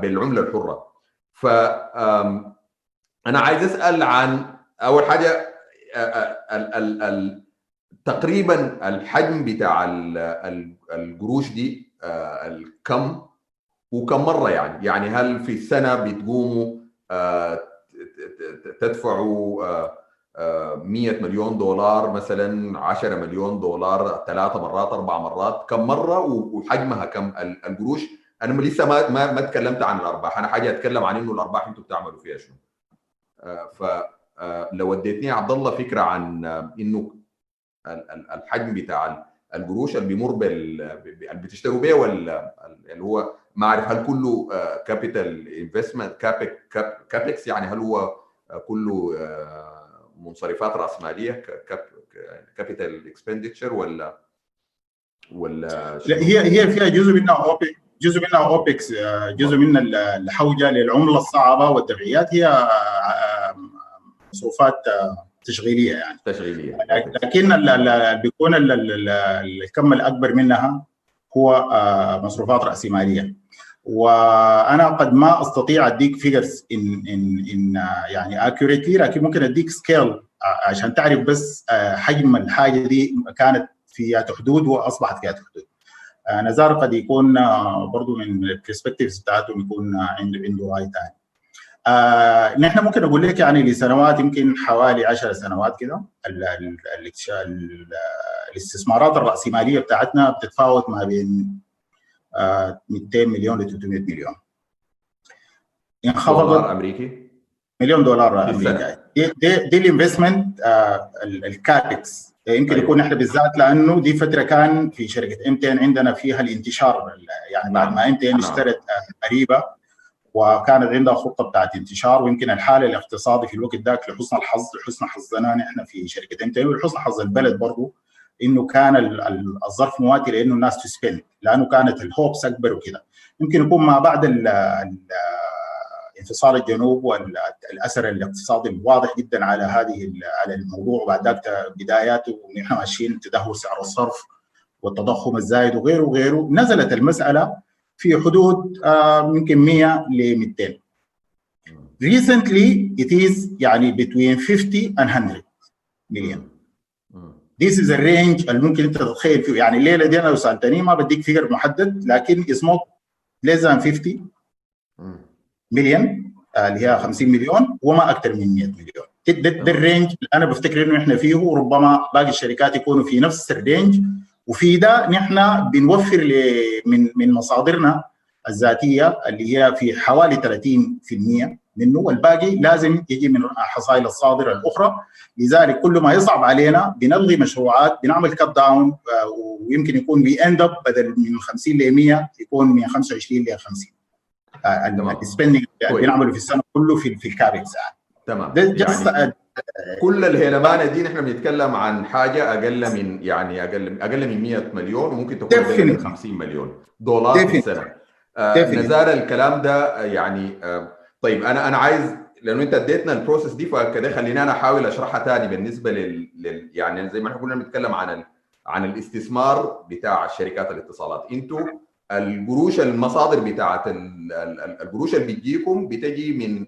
بالعملة الحرة. ف أنا عايز أسأل عن أول حاجة تقريبا الحجم بتاع القروش دي الكم وكم مرة يعني. يعني هل في السنة بتقوموا تدفعوا 100 مليون دولار مثلا 10 مليون دولار ثلاثة مرات أربع مرات؟ كم مرة؟ وحجمها كم؟ القروش؟ أنا لسه ما ما ما اتكلمت عن الأرباح. أنا حاجة أتكلم عن إنه الأرباح أنتم بتعملوا فيها شنو. آه فلو اديتني عبد الله فكرة عن إنه الحجم بتاع القروش اللي بيمر بال اللي بتشتروا بيه ولا اللي هو ما أعرف هل كله capital investment CAPEX يعني هل هو كله منصرفات رأسمالية capital expenditure ولا ولا لا هي هي فيها جزء منها OPEX جزء منها OPEX جزء من الحوجة للعملة الصعبة والدفعيات هي مصروفات تشغيلية يعني. تشغيلية. لكن بيكون الكم الأكبر منها هو مصروفات رأسمالية. وأنا قد ما أستطيع أديك figures in in in يعني accurately لكن ممكن أديك scale عشان تعرف بس حجم الحاجة دي كانت فيها حدود وأصبحت فيها حدود. نزار قد يكون برضه من ال perspectives بتاعته يكون عنده عنده رأي ثاني آه نحن ممكن أقول لك يعني لسنوات يمكن حوالي 10 سنوات كده الاستثمارات الرأسمالية بتاعتنا بتتفاوت ما بين آه 200 مليون ل 300 مليون. انخفضت دولار أمريكي؟ مليون دولار أمريكي. دي, دي, دي ال investment آه ال CAPEX يمكن أيوة. يكون إحنا بالذات لأنه دي فترة كان في شركة MTN عندنا فيها الانتشار يعني بعد ما MTN اشترت أريبا وكانت عندها خطة بتاعت انتشار ويمكن الحالة الاقتصادي في الوقت ذاك لحسن الحظ لحسن حظنا نحن في شركة MTN ولحسن حظ البلد برضه إنه كان الظرف مواتي لإنه الناس تسبند لأنه كانت الهوبس أكبر وكده. يمكن يكون ما بعد انفصال الجنوب والأثر الاقتصادي الواضح جدا على هذه على الموضوع. وبعد ذاك بداياته ونحن ماشيين تدهور سعر الصرف والتضخم الزايد وغيره وغيره. نزلت المسألة في حدود يمكن 100 ل 200 recently it is يعني between 50 and 100 مليون This is a range اللي ممكن انت تتخيل فيه. يعني الليلة دي أنا لو سألتني ما بديك figure محدد لكن is not less than 50 مليون اللي هي 50 مليون وما أكثر من 100 مليون. ده, ده ال range اللي أنا بفتكر إنه إحنا فيه وربما باقي الشركات يكونوا في نفس ال range وفي ده نحن بنوفر من من مصادرنا الذاتية اللي هي في حوالي 30% منه والباقي لازم يجي من حصائل الصادرة الأخرى. لذلك كل ما يصعب علينا بنلغي مشروعات بنعمل cut down ويمكن يكون we end up بدل من 50 ل 100 يكون من 25 ل 50 ال spending اللي بنعمله في السنة كله في في ال CAPEX تمام. يعني كل الهيلمانة دي نحن بنتكلم عن حاجة أقل من يعني أقل أقل من 100 مليون وممكن تكون أقل من 50 مليون دولار في السنة. آه نزار الكلام ده يعني آه طيب أنا أنا عايز لأنه أنت أديتنا البروسيس دي فكده خليني أنا أحاول أشرحها تاني بالنسبة لل, لل يعني زي ما إحنا كنا بنتكلم عن ال... عن الاستثمار بتاع شركات الاتصالات. أنتوا القروش المصادر بتاعت القروش اللي بتجيكم بتجي من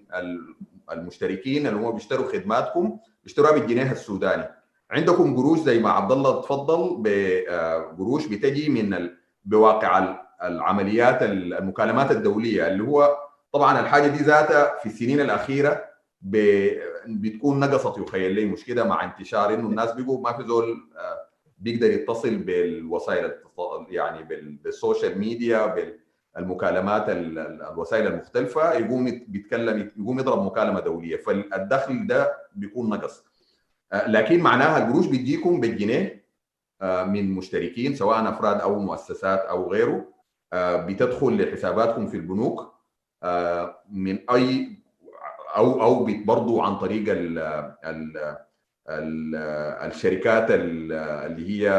المشتركين اللي هم بيشتروا خدماتكم بيشتروها بالجنيه السوداني. عندكم قروش زي ما عبد الله تفضل بقروش بتجي من بواقع العمليات المكالمات الدولية اللي هو طبعا الحاجة دي ذاتها في السنين الأخيرة بتكون نقصت يخيل لي مش كده مع انتشار إنه الناس بيقوا ما في زول بيقدر يتصل بالوسائل يعني بالسوشيال ميديا بالمكالمات الوسائل المختلفة يقوم بيتكلم يقوم يضرب مكالمة دولية. فالدخل ده بيكون نقص. لكن معناها القروش بتجيكم بالجنيه من مشتركين سواء أفراد أو مؤسسات أو غيره بتدخل لحساباتكم في البنوك. من أي أو أو برضه عن طريق ال ال ال الشركات اللي هي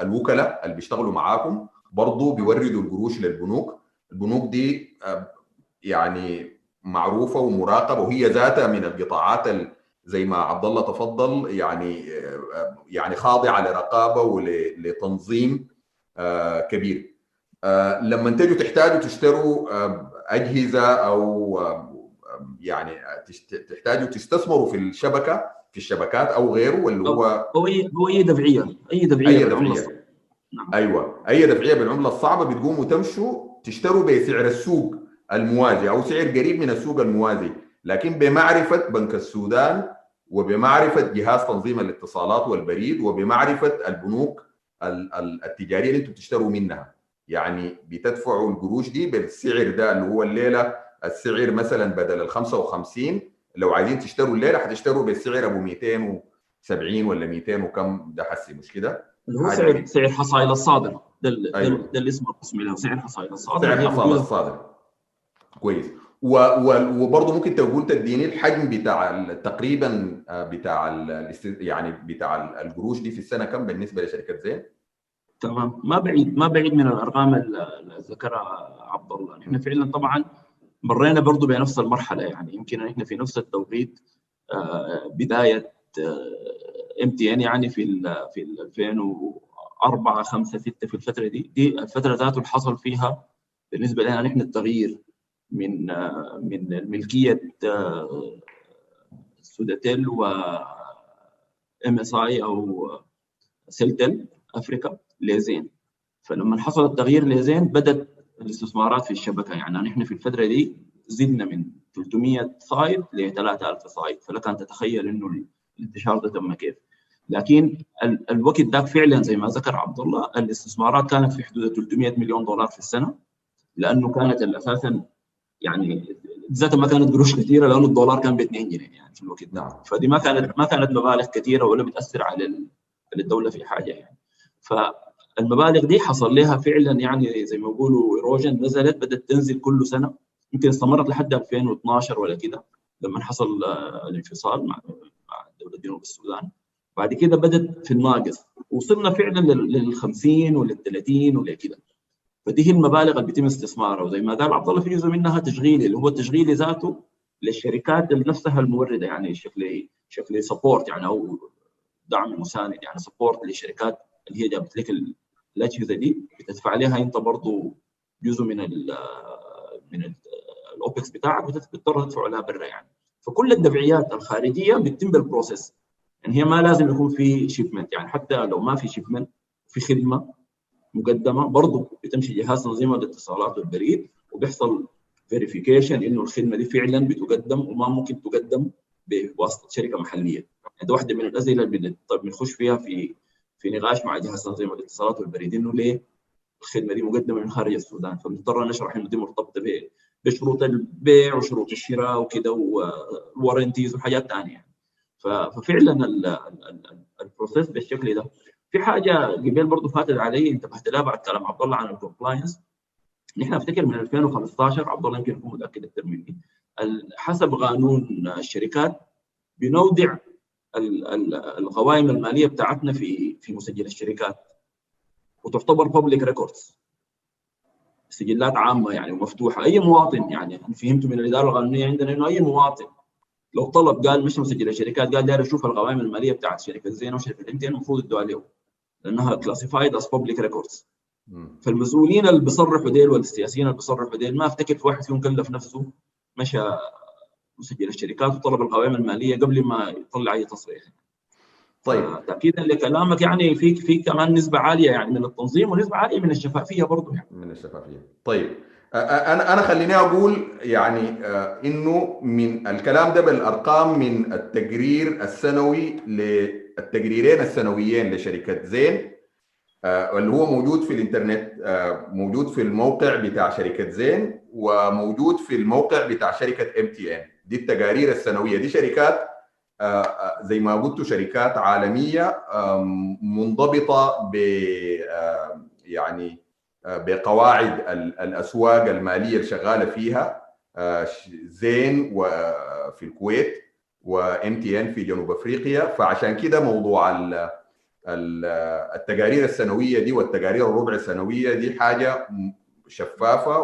الوكلاء اللي بيشتغلوا معاكم برضه بيوردوا القروش للبنوك. البنوك دي يعني معروفة ومراقبة وهي ذاتها من القطاعات زي ما عبد الله تفضل يعني يعني خاضعة لرقابة ولتنظيم كبير. لما تجوا تحتاجوا تشتروا أجهزة أو يعني تحتاجوا تستثمروا في الشبكة في الشبكات أو غيره واللي هو هو أي هو أي دفعية أي دفعية أي دفعية. نعم. أيوه. أي دفعية بالعملة الصعبة بتقوموا تمشوا تشتروا بسعر السوق الموازي أو سعر قريب من السوق الموازي. لكن بمعرفة بنك السودان وبمعرفة جهاز تنظيم الاتصالات والبريد وبمعرفة البنوك التجارية اللي أنتم بتشتروا منها. يعني بتدفعوا القروش دي بالسعر ده اللي هو الليلة السعر مثلا بدل ال 55 لو عايزين تشتروا الليلة حتشتروا بالسعر أبو 270 ولا 200 وكم ده حسي مش كده؟ اللي هو سعر سعر حصائل الصادر ده, أيوة. ده الاسم الرسمي له سعر حصائل الصادر سعر حصائل الصادر كويس و و وبرضه ممكن تقول تديني الحجم بتاع تقريبا بتاع يعني بتاع القروش دي في السنة كم بالنسبة لشركة زين؟ تمام. ما بعيد ما بعيد من الأرقام اللي ذكرها عبد الله إحنا فعلا طبعا مرينا برضه بنفس المرحلة. يعني يمكن إحنا في نفس التوقيت بداية ام تي ان يعني في ال في 2004 5 6 في الفترة دي. دي الفترة ذاته اللي حصل فيها بالنسبة لنا نحن التغيير من من ملكية سوداتيل و MSI أو Celtel Africa. لزين فلما حصل التغيير لزين بدأت الاستثمارات في الشبكة. يعني نحن في الفترة دي زدنا من 300 site ل 3000 site فلك أن تتخيل إنه الانتشار ده تم كيف. لكن ال الوقت ذاك فعلا زي ما ذكر عبد الله الاستثمارات كانت في حدود 300 مليون دولار في السنة. لأنه كانت أساسا يعني ذاتها ما كانت قروش كثيرة لأنه الدولار كان ب 2 جنيه يعني في الوقت ده. فدي ما كانت ما كانت مبالغ كثيرة ولا بتأثر على الدولة في حاجة يعني. فالمبالغ دي حصل لها فعلا يعني زي ما بيقولوا ايروجن نزلت بدأت تنزل كل سنة. يمكن استمرت لحد 2012 ولا كده لما حصل الانفصال مع دولة جنوب السودان. بعد كده بدأت في الناقص. وصلنا فعلا لل 50 ولل 30 ولا كده فدي هي المبالغ اللي بيتم استثمارها. وزي ما قال عبد الله في جزء منها تشغيلي اللي هو التشغيلي ذاته للشركات نفسها الموردة يعني شكل شكل support يعني أو دعم مساند يعني support للشركات اللي هي جابت لك الاجهزه دي بتدفع لها أنت برضه جزء من ال من ال opex بتاعك بتضطر تدفع لها برا يعني. فكل الدفعيات الخارجية بتتم بال process. يعني هي ما لازم يكون في shipment يعني. حتى لو ما في shipment في خدمة مقدمة برضه بتمشي جهاز تنظيم الاتصالات والبريد وبيحصل verification إنه الخدمة دي فعلا بتقدم وما ممكن تقدم بواسطة شركة محلية. هذه واحدة من الأسئلة اللي بنخش فيها في في نقاش مع جهاز تنظيم الاتصالات والبريد إنه ليه الخدمة دي مقدمة من خارج السودان. فبنضطر نشرح إنه دي مرتبطة بشروط البيع وشروط الشراء وكده وال warranties وحاجات ثانية ففعلا ال process بالشكل ده. في حاجة قبل برضه فاتت علي انتبهت لها بعد كلام عبد الله عن ال compliance نحن أفتكر من 2015 عبد الله يمكن يكون متأكد أكثر مني حسب قانون الشركات بنودع القوائم المالية بتاعتنا في في مسجل الشركات. وتعتبر public records سجلات عامة يعني ومفتوحة. أي مواطن يعني فهمت من الإدارة القانونية عندنا إنه أي مواطن لو طلب قال مش مسجل الشركات قال داير أشوف القوائم المالية بتاعت شركة زينة وشركة MTN المفروض يدوا عليه لأنها classified as public records فالمسؤولين اللي بيصرحوا ديل والسياسيين اللي بيصرحوا ديل ما أفتكر في واحد فيهم كلف نفسه مشى مسجل الشركات وطلب القوائم المالية قبل ما يطلع أي تصريح. طيب. تاكيدا لكلامك يعني في في كمان نسبة عالية يعني من التنظيم ونسبة عالية من الشفافية برضه يعني. من الشفافية. طيب. أنا أنا خليني أقول يعني إنه من الكلام ده بالأرقام من التقرير السنوي للتقريرين السنويين لشركة زين اللي هو موجود في الإنترنت موجود في الموقع بتاع شركة زين. وموجود في الموقع بتاع شركة ام تي ان دي التقارير السنوية. دي شركات زي ما قلت شركات عالمية منضبطة ب يعني بقواعد الأسواق المالية اللي شغاله فيها زين وفي الكويت وام تي ان في جنوب أفريقيا. فعشان كده موضوع التقارير السنوية دي والتقارير الربع السنوية دي حاجة شفافة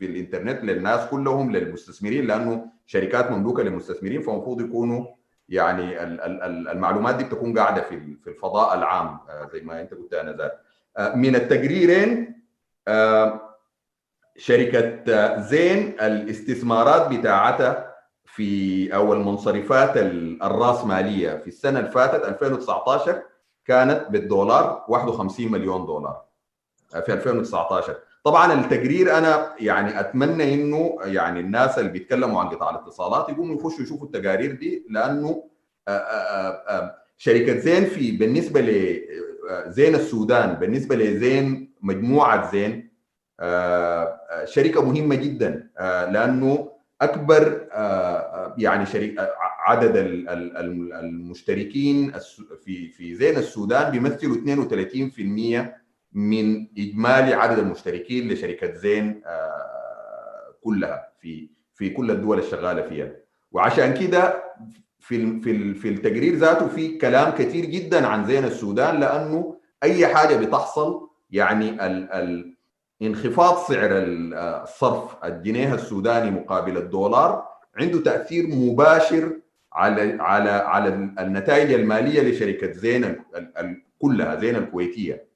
وفي الإنترنت للناس كلهم للمستثمرين لأنه شركات مملوكة للمستثمرين فالمفروض يكونوا يعني المعلومات دي بتكون قاعدة في في الفضاء العام زي ما أنت قلت أنا ذات من التقريرين شركة زين الاستثمارات بتاعتها في أو المنصرفات الراسماليه في السنة اللي فاتت 2019 كانت بالدولار 51 مليون دولار. في 2019 طبعا التقرير أنا يعني أتمنى إنه يعني الناس اللي بيتكلموا عن قطاع الاتصالات يقوموا يخشوا يشوفوا التقارير دي لأنه شركة زين في بالنسبة لزين السودان بالنسبة لزين مجموعة زين شركة مهمة جدا لأنه أكبر يعني شركه عدد المشتركين في في زين السودان بيمثلوا 32% من إجمالي عدد المشتركين لشركة زين كلها في في كل الدول الشغالة فيها. وعشان كده في في في التقرير ذاته في كلام كثير جدا عن زين السودان لأنه أي حاجة بتحصل يعني ال ال انخفاض سعر الصرف الجنيه السوداني مقابل الدولار عنده تأثير مباشر على على على النتائج المالية لشركة زين كلها زين الكويتية.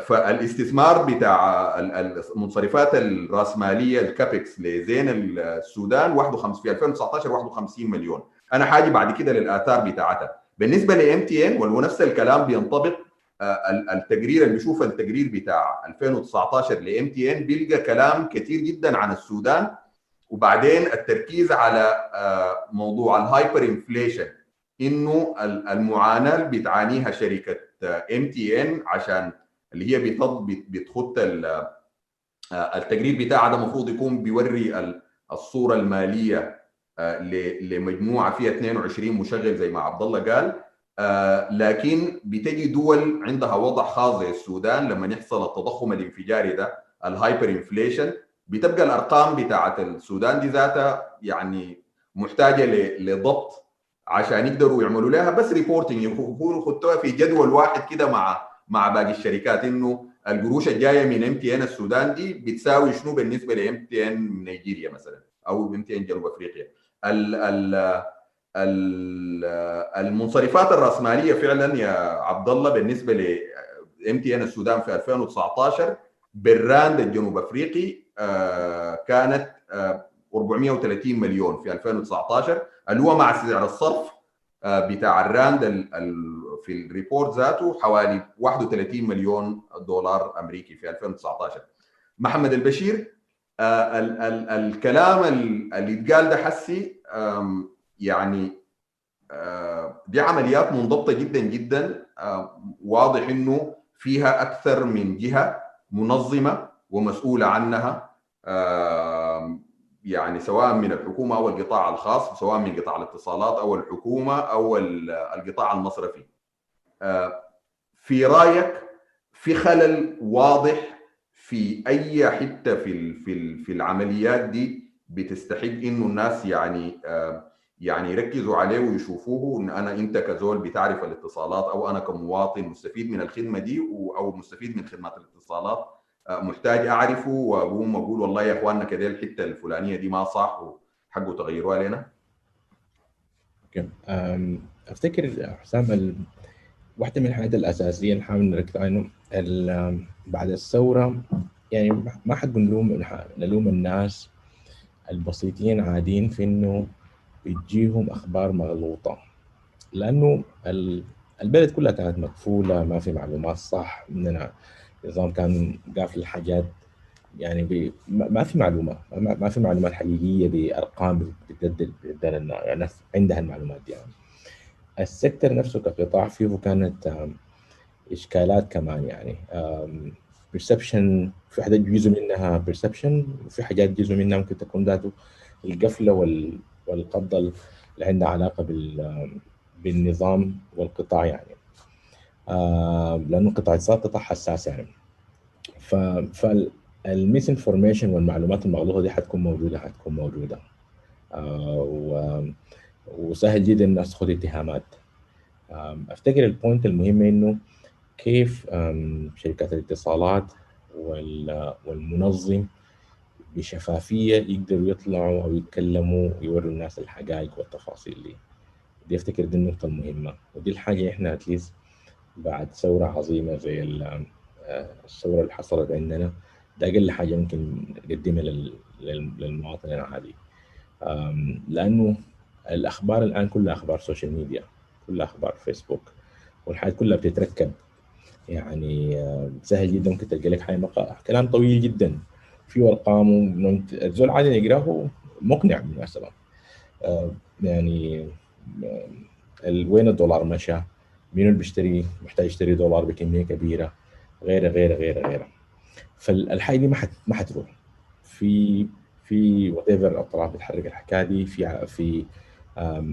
فالاستثمار بتاع المنصرفات الرأسمالية الكابكس لزين السودان 51 في 2019 51 مليون. أنا حاجي بعد كده للآثار بتاعتها. بالنسبة ل MTN ونفس الكلام بينطبق التقرير اللي بيشوف التقرير بتاع 2019 ل MTN بيلقى كلام كثير جدا عن السودان. وبعدين التركيز على موضوع ال hyper inflation إنه المعاناة اللي بتعانيها شركة MTN عشان اللي هي بتخط التقرير بتاعها ده المفروض يكون بيوري الصورة المالية لمجموعة فيها 22 مشغل زي ما عبد الله قال لكن بتجي دول عندها وضع خاص زي السودان لما يحصل التضخم الانفجاري ده ال hyper inflation بتبقى الأرقام بتاعت السودان دي ذاتها يعني محتاجة لضبط عشان يقدروا يعملوا لها بس reporting يكونوا خدوها في جدول واحد كده مع مع باقي الشركات إنه القروش الجاية من MTN السودان دي بتساوي شنو بالنسبة ل MTN نيجيريا مثلا أو MTN جنوب أفريقيا. ال ال المنصرفات الرأسمالية فعلا يا عبد الله بالنسبة ل MTN السودان في 2019 بالراند الجنوب أفريقي كانت 430 مليون في 2019 اللي هو مع سعر الصرف بتاع الراند في ال report ذاته حوالي 31 مليون دولار أمريكي في 2019 محمد البشير ال ال الكلام اللي اتقال ده حسي يعني دي عمليات منضبطة جدا جدا واضح إنه فيها أكثر من جهة منظمة ومسؤولة عنها يعني سواء من الحكومة أو القطاع الخاص سواء من قطاع الاتصالات أو الحكومة أو القطاع المصرفي. في رأيك في خلل واضح في أي حتة في في في العمليات دي بتستحق إنه الناس يعني يعني يركزوا عليه ويشوفوه؟ إن أنا أنت كزول بتعرف الاتصالات أو أنا كمواطن مستفيد من الخدمة دي أو مستفيد من خدمات الاتصالات محتاج أعرفه واقوم أقول والله يا إخواننا كده الحتة الفلانية دي ما صح وحقه تغيروها لنا أوكي أفتكر حسام. واحدة من الحاجات الأساسية اللي حاول نركز ال... بعد الثورة يعني ما حد بنلوم نلوم الناس البسيطين عاديين في إنه بتجيهم أخبار مغلوطة لأنه البلد كلها كانت مقفولة ما في معلومات صح مننا نظام كان قافل الحاجات. يعني ما في معلومة ما في معلومات حقيقية بأرقام بتدل يعني الناس عندها المعلومات دي. يعني. ال sector نفسه كقطاع فيه كانت إشكالات كمان يعني. perception في حاجات جزء منها perception وفي حاجات جزء منها ممكن تكون ذاته القفلة وال والقبضة اللي عندها علاقة بال بالنظام والقطاع يعني. لأنه قطاع الاتصالات قطاع حساس يعني. ف فال misinformation والمعلومات المغلوطة دي حتكون موجودة حتكون موجودة. آه وسهل جدا الناس تاخذ اتهامات. أفتكر البوينت المهمه إنه كيف شركات الاتصالات والمنظم بشفافية يقدروا يطلعوا أو يتكلموا ويوروا الناس الحقائق والتفاصيل دي. دي أفتكر دي النقطة المهمة. ودي الحاجة إحنا اتليست بعد ثورة عظيمة زي الثورة اللي حصلت عندنا. ده أقل حاجة ممكن نقدمها للمواطن العادي. لأنه الأخبار الآن كلها أخبار social media كلها أخبار فيسبوك والحاجات كلها بتتركب. يعني سهل جدا ممكن تلقى لك مقا... كلام طويل جدا. فيه أرقام الزول عادي يقرأه مقنع بالمناسبة. يعني وين الدولار مشى؟ مين اللي بيشتري محتاج يشتري دولار بكمية كبيرة غيره غيره غيره غيره. فالحاجة دي ما حت ما حتروح. في في وات ايفر الطلاب بتحرك الحكاية دي في في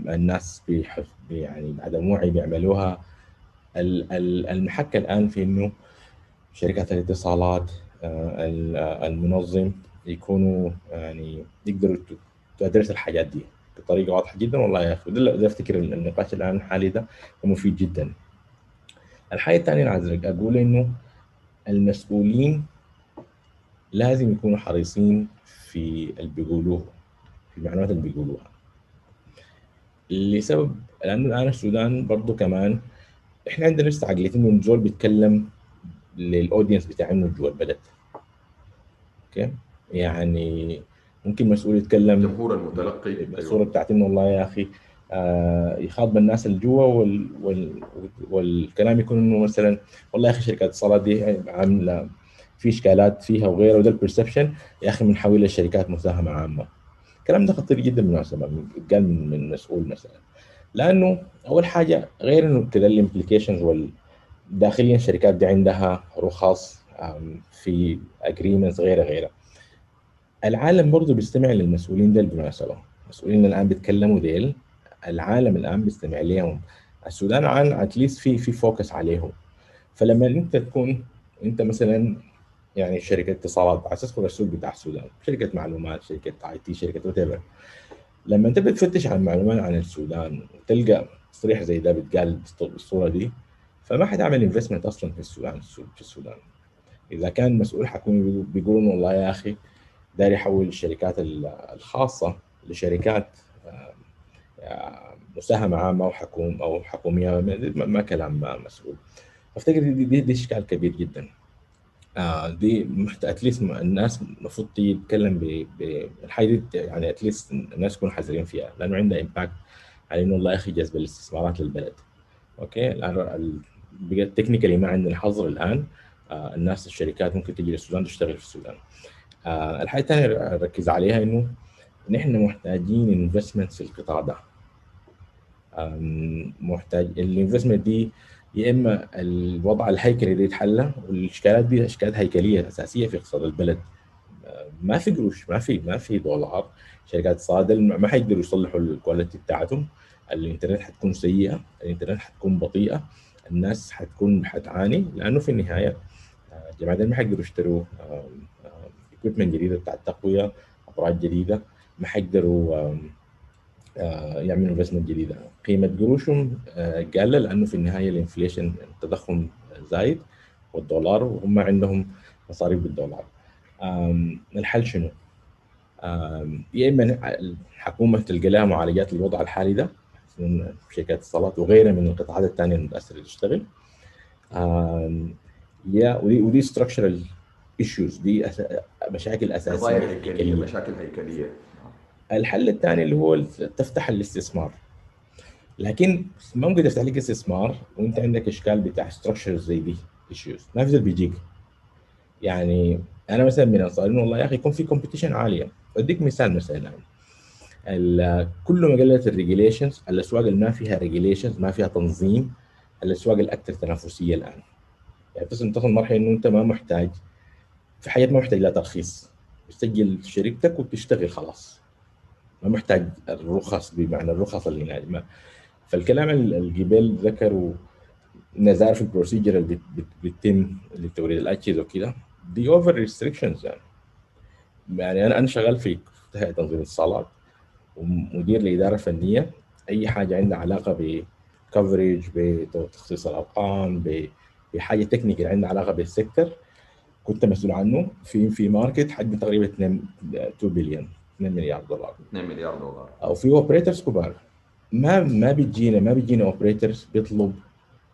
الناس بيحف يعني بعد موعي بيعملوها. المحك الآن في إنه شركات الاتصالات المنظم يكونوا يعني يقدروا تدرس الحاجات دي. بطريقة واضحة جدا والله يا أخي. ده أفتكر النقاش الآن الحالي ده مفيد جدا. الحاجة الثانية اللي عايز أقول إنه المسؤولين لازم يكونوا حريصين في اللي بيقولوه في المعلومات اللي بيقولوها لسبب لأنه الآن السودان برضه كمان إحنا عندنا لسه عقليه إنه الزول بيتكلم للأودينس بتاع إنه جوا البلد أوكي؟ يعني ممكن مسؤول يتكلم جمهور المتلقي. الصورة بتاعت إنه والله يا أخي آه يخاطب الناس اللي جوا وال وال والكلام يكون إنه مثلا والله يا أخي شركات الاتصالات دي عاملة في إشكالات فيها وغيره وده ال perception يا أخي بنحولها لشركات مساهمة عامة. الكلام ده خطير جدا بالمناسبة قال من, من مسؤول مثلا. لأنه أول حاجة غير إنه كده ال implications وال داخليا الشركات دي عندها رخص في agreements غيره غيره. العالم برضه بيستمع للمسؤولين ديل بالمناسبه المسؤولين الآن بيتكلموا ديل. العالم الآن بيستمع لهم السودان الآن at least في في focus عليهم. فلما أنت تكون أنت مثلا يعني شركة اتصالات عايز تدخل السوق بتاع السودان شركة معلومات شركة IT شركة what لما أنت بتفتش عن معلومات عن السودان وتلقى تصريح زي ده بيتقال بالصورة دي فما حتعمل investment أصلا في السودان في السودان. إذا كان مسؤول حكومي بيقول والله يا أخي داير يحول الشركات الخاصة لشركات مساهمة عامة أو حكوم أو حكومية ما كلام مسؤول. أفتكر دي, دي, دي إشكال كبير جدا. آه دي at least الناس المفروض تتكلم بالحاجة دي يعني at least الناس يكونوا حذرين فيها لأنه عندها impact على إنه الله يا أخي جذب الاستثمارات للبلد. okay؟ الان بقت technically ما عندنا حظر الآن. آه الناس الشركات ممكن تجي للسودان تشتغل في السودان. آه الحاجة الثانية أركز عليها إنه نحن محتاجين investment في القطاع ده. محتاج ال investment دي يا إما الوضع الهيكلي دي يتحلى والإشكالات دي إشكالات هيكلية أساسية في اقتصاد البلد. ما في قروش ما في ما في دولار. شركات الاتصال ما حيقدروا يصلحوا ال quality بتاعتهم. الإنترنت حتكون سيئة الإنترنت حتكون بطيئة الناس حتكون حتعاني لأنه في النهاية الجماعه ما حيقدروا يشتروا equipment جديدة بتاعت تقويه أبراج جديدة ما حيقدروا يعملوا investment جديدة. قيمة قروشهم قال لأنه في النهاية ال inflation التضخم زايد والدولار وهم عندهم مصاريف بالدولار. الحل شنو؟ يا إما الحكومة تلقى لها معالجات للوضع الحالي ده شركات الاتصالات وغيرها من القطاعات الثانية المتاثره تشتغل. يا ودي ودي structural issues دي مشاكل أساسية. هيكلية مشاكل هيكلية. الحل الثاني اللي هو تفتح الاستثمار. لكن ما ممكن تفتح لك استثمار وانت عندك إشكال بتاع structure زي دي issues ما في بيجيك. يعني أنا مثلا من انصار والله يا أخي يكون في competition عالية. أديك مثال مثلا. كل ما قلت ال regulations الأسواق اللي ما فيها regulations ما فيها تنظيم الأسواق الأكثر تنافسية الآن. يعني تصل تصل مرحلة إنه أنت ما محتاج في حياتك ما محتاج لا ترخيص. تسجل شركتك وتشتغل خلاص. ما محتاج الرخص بمعنى الرخص اللي هناك ما فالكلام الجبال ذكروا نزار في ال procedure اللي بتتم لتوريد الأجهزة وكده. دي over restrictions يعني. يعني أنا أنا شغال في تنظيم الاتصالات ومدير الاداره الفنيه أي حاجة عندها علاقة ب coverage بتخصيص الارقام بحاجة technical عندها علاقة بال sector كنت مسؤول عنه في في market حجم تقريبا 2 2 بليون 2 مليار دولار. 2 مليار دولار. أو في operators كبار. ما ما بيجينا ما بيجينا operators بيطلب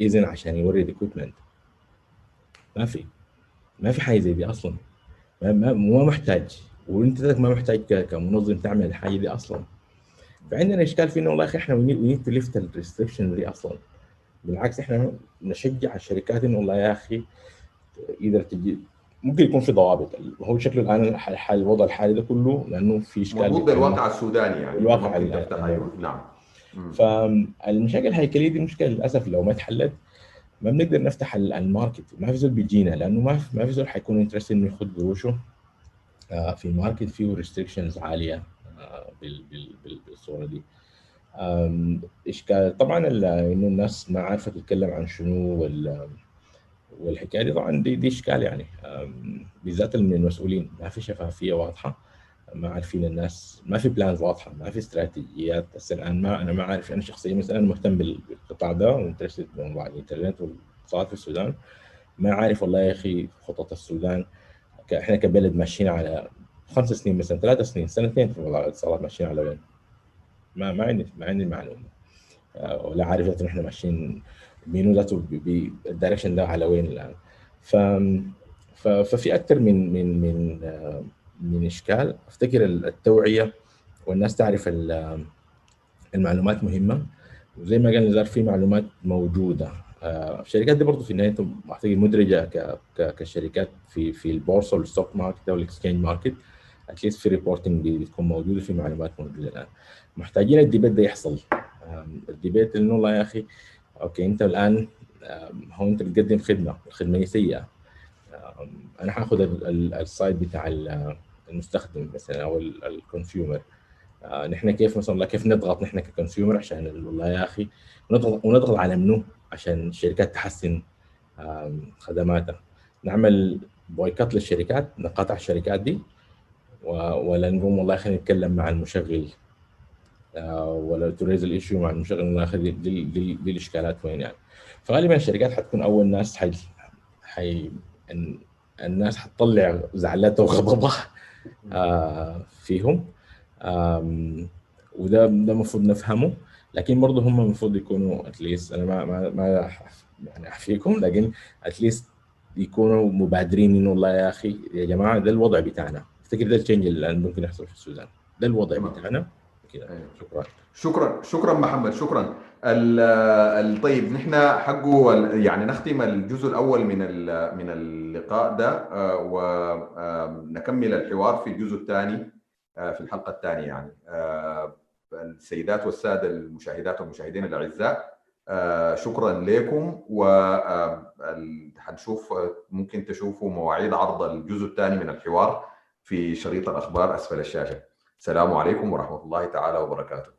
إذن عشان يورد equipment ما في. ما في حاجة زي دي أصلا. ما ما, ما محتاج. وأنت ما محتاج كمنظم تعمل الحاجة دي أصلا. فعندنا إشكال في إنه والله يا أخي إحنا we need to lift ال restriction دي أصلا. بالعكس إحنا نشجع الشركات إنه والله يا أخي إذا تجي ممكن يكون في ضوابط. هو شكله الآن الحال الوضع الحالي ده كله لأنه في إشكال مربوط بالواقع السوداني يعني. الواقع أيوه نعم. فالمشاكل الهيكلية دي مشكلة للأسف لو ما اتحلت ما بنقدر نفتح ال market. ما في زول بيجينا لأنه ما في ما في زول حيكون interest إنه ياخذ قروشه في market فيه restrictions عالية بالصورة دي. إشكال طبعا إنه الناس ما عارفة تتكلم عن شنو وال والحكاية دي طبعا دي, دي إشكال يعني. بالذات من المسؤولين ما في شفافية واضحة ما عارفين الناس ما في plans واضحة ما في استراتيجيات. هسه الآن ما أنا ما عارف أنا شخصيا مثلا مهتم بالقطاع ده و interested بموضوع الإنترنت الاتصالات في السودان. ما عارف والله يا أخي خطط السودان. إحنا كبلد ماشيين على خمس سنين مثلا ثلاث سنين سنتين في الاتصالات ماشيين على وين؟ ما ما عندي ما عندي معلومه آه، ولا عارف إحنا ماشيين مين ذاته بال direction ده على وين الآن. ف ففي أكثر من من من آه، من إشكال. أفتكر التوعية والناس تعرف المعلومات مهمة. وزي ما قال نزار في معلومات موجودة. آه، الشركات دي برضه في النهاية أعتقد مدرجة كشركات في في البورصة وال stock market أو ال exchange market at least في reporting بتكون موجوده في معلومات موجودة الآن. محتاجين ال debate ده يحصل. ال debate إنه والله يا أخي okay أنت الآن هو انت بتقدم خدمة الخدمه هي سيئه أنا حأخذ ال side بتاع المستخدم مثلا أو ال consumer آه، نحن كيف مثلا كيف نضغط نحن ك consumer عشان والله يا أخي ونضغط ونضغط على منو؟ عشان الشركات تحسن خدماتها. نعمل boycott للشركات نقاطع الشركات دي ولا نقوم والله خلينا نتكلم مع المشغل. آه، ولا ت raise ال issue مع المشغل والله خلي دي, دي, دي الإشكالات وين يعني. فغالبا الشركات حتكون أول ناس حي, حي الناس حتطلع زعلتها وغضبها آه، فيهم. وده ده المفروض نفهمه. لكن برضه هم المفروض يكونوا at least أنا ما ما ما يعني أحفيكم لكن at least يكونوا مبادرين إنه والله يا أخي يا جماعة ده الوضع بتاعنا. افتكر ده التشينج اللي ممكن يحصل في السودان؟ ده الوضع بتاعنا. كده. أيوة. شكرا. شكرا. شكرا محمد. شكرا. طيب نحن حقه يعني نختم الجزء الأول من من اللقاء ده آه، ونكمل الحوار في الجزء الثاني آه، في الحلقة الثانية يعني. آه، السيدات والسادة المشاهدات والمشاهدين الأعزاء شكرا لكم وحنشوف ممكن تشوفوا مواعيد عرض الجزء الثاني من الحوار في شريط الأخبار أسفل الشاشة. السلام عليكم ورحمة الله تعالى وبركاته.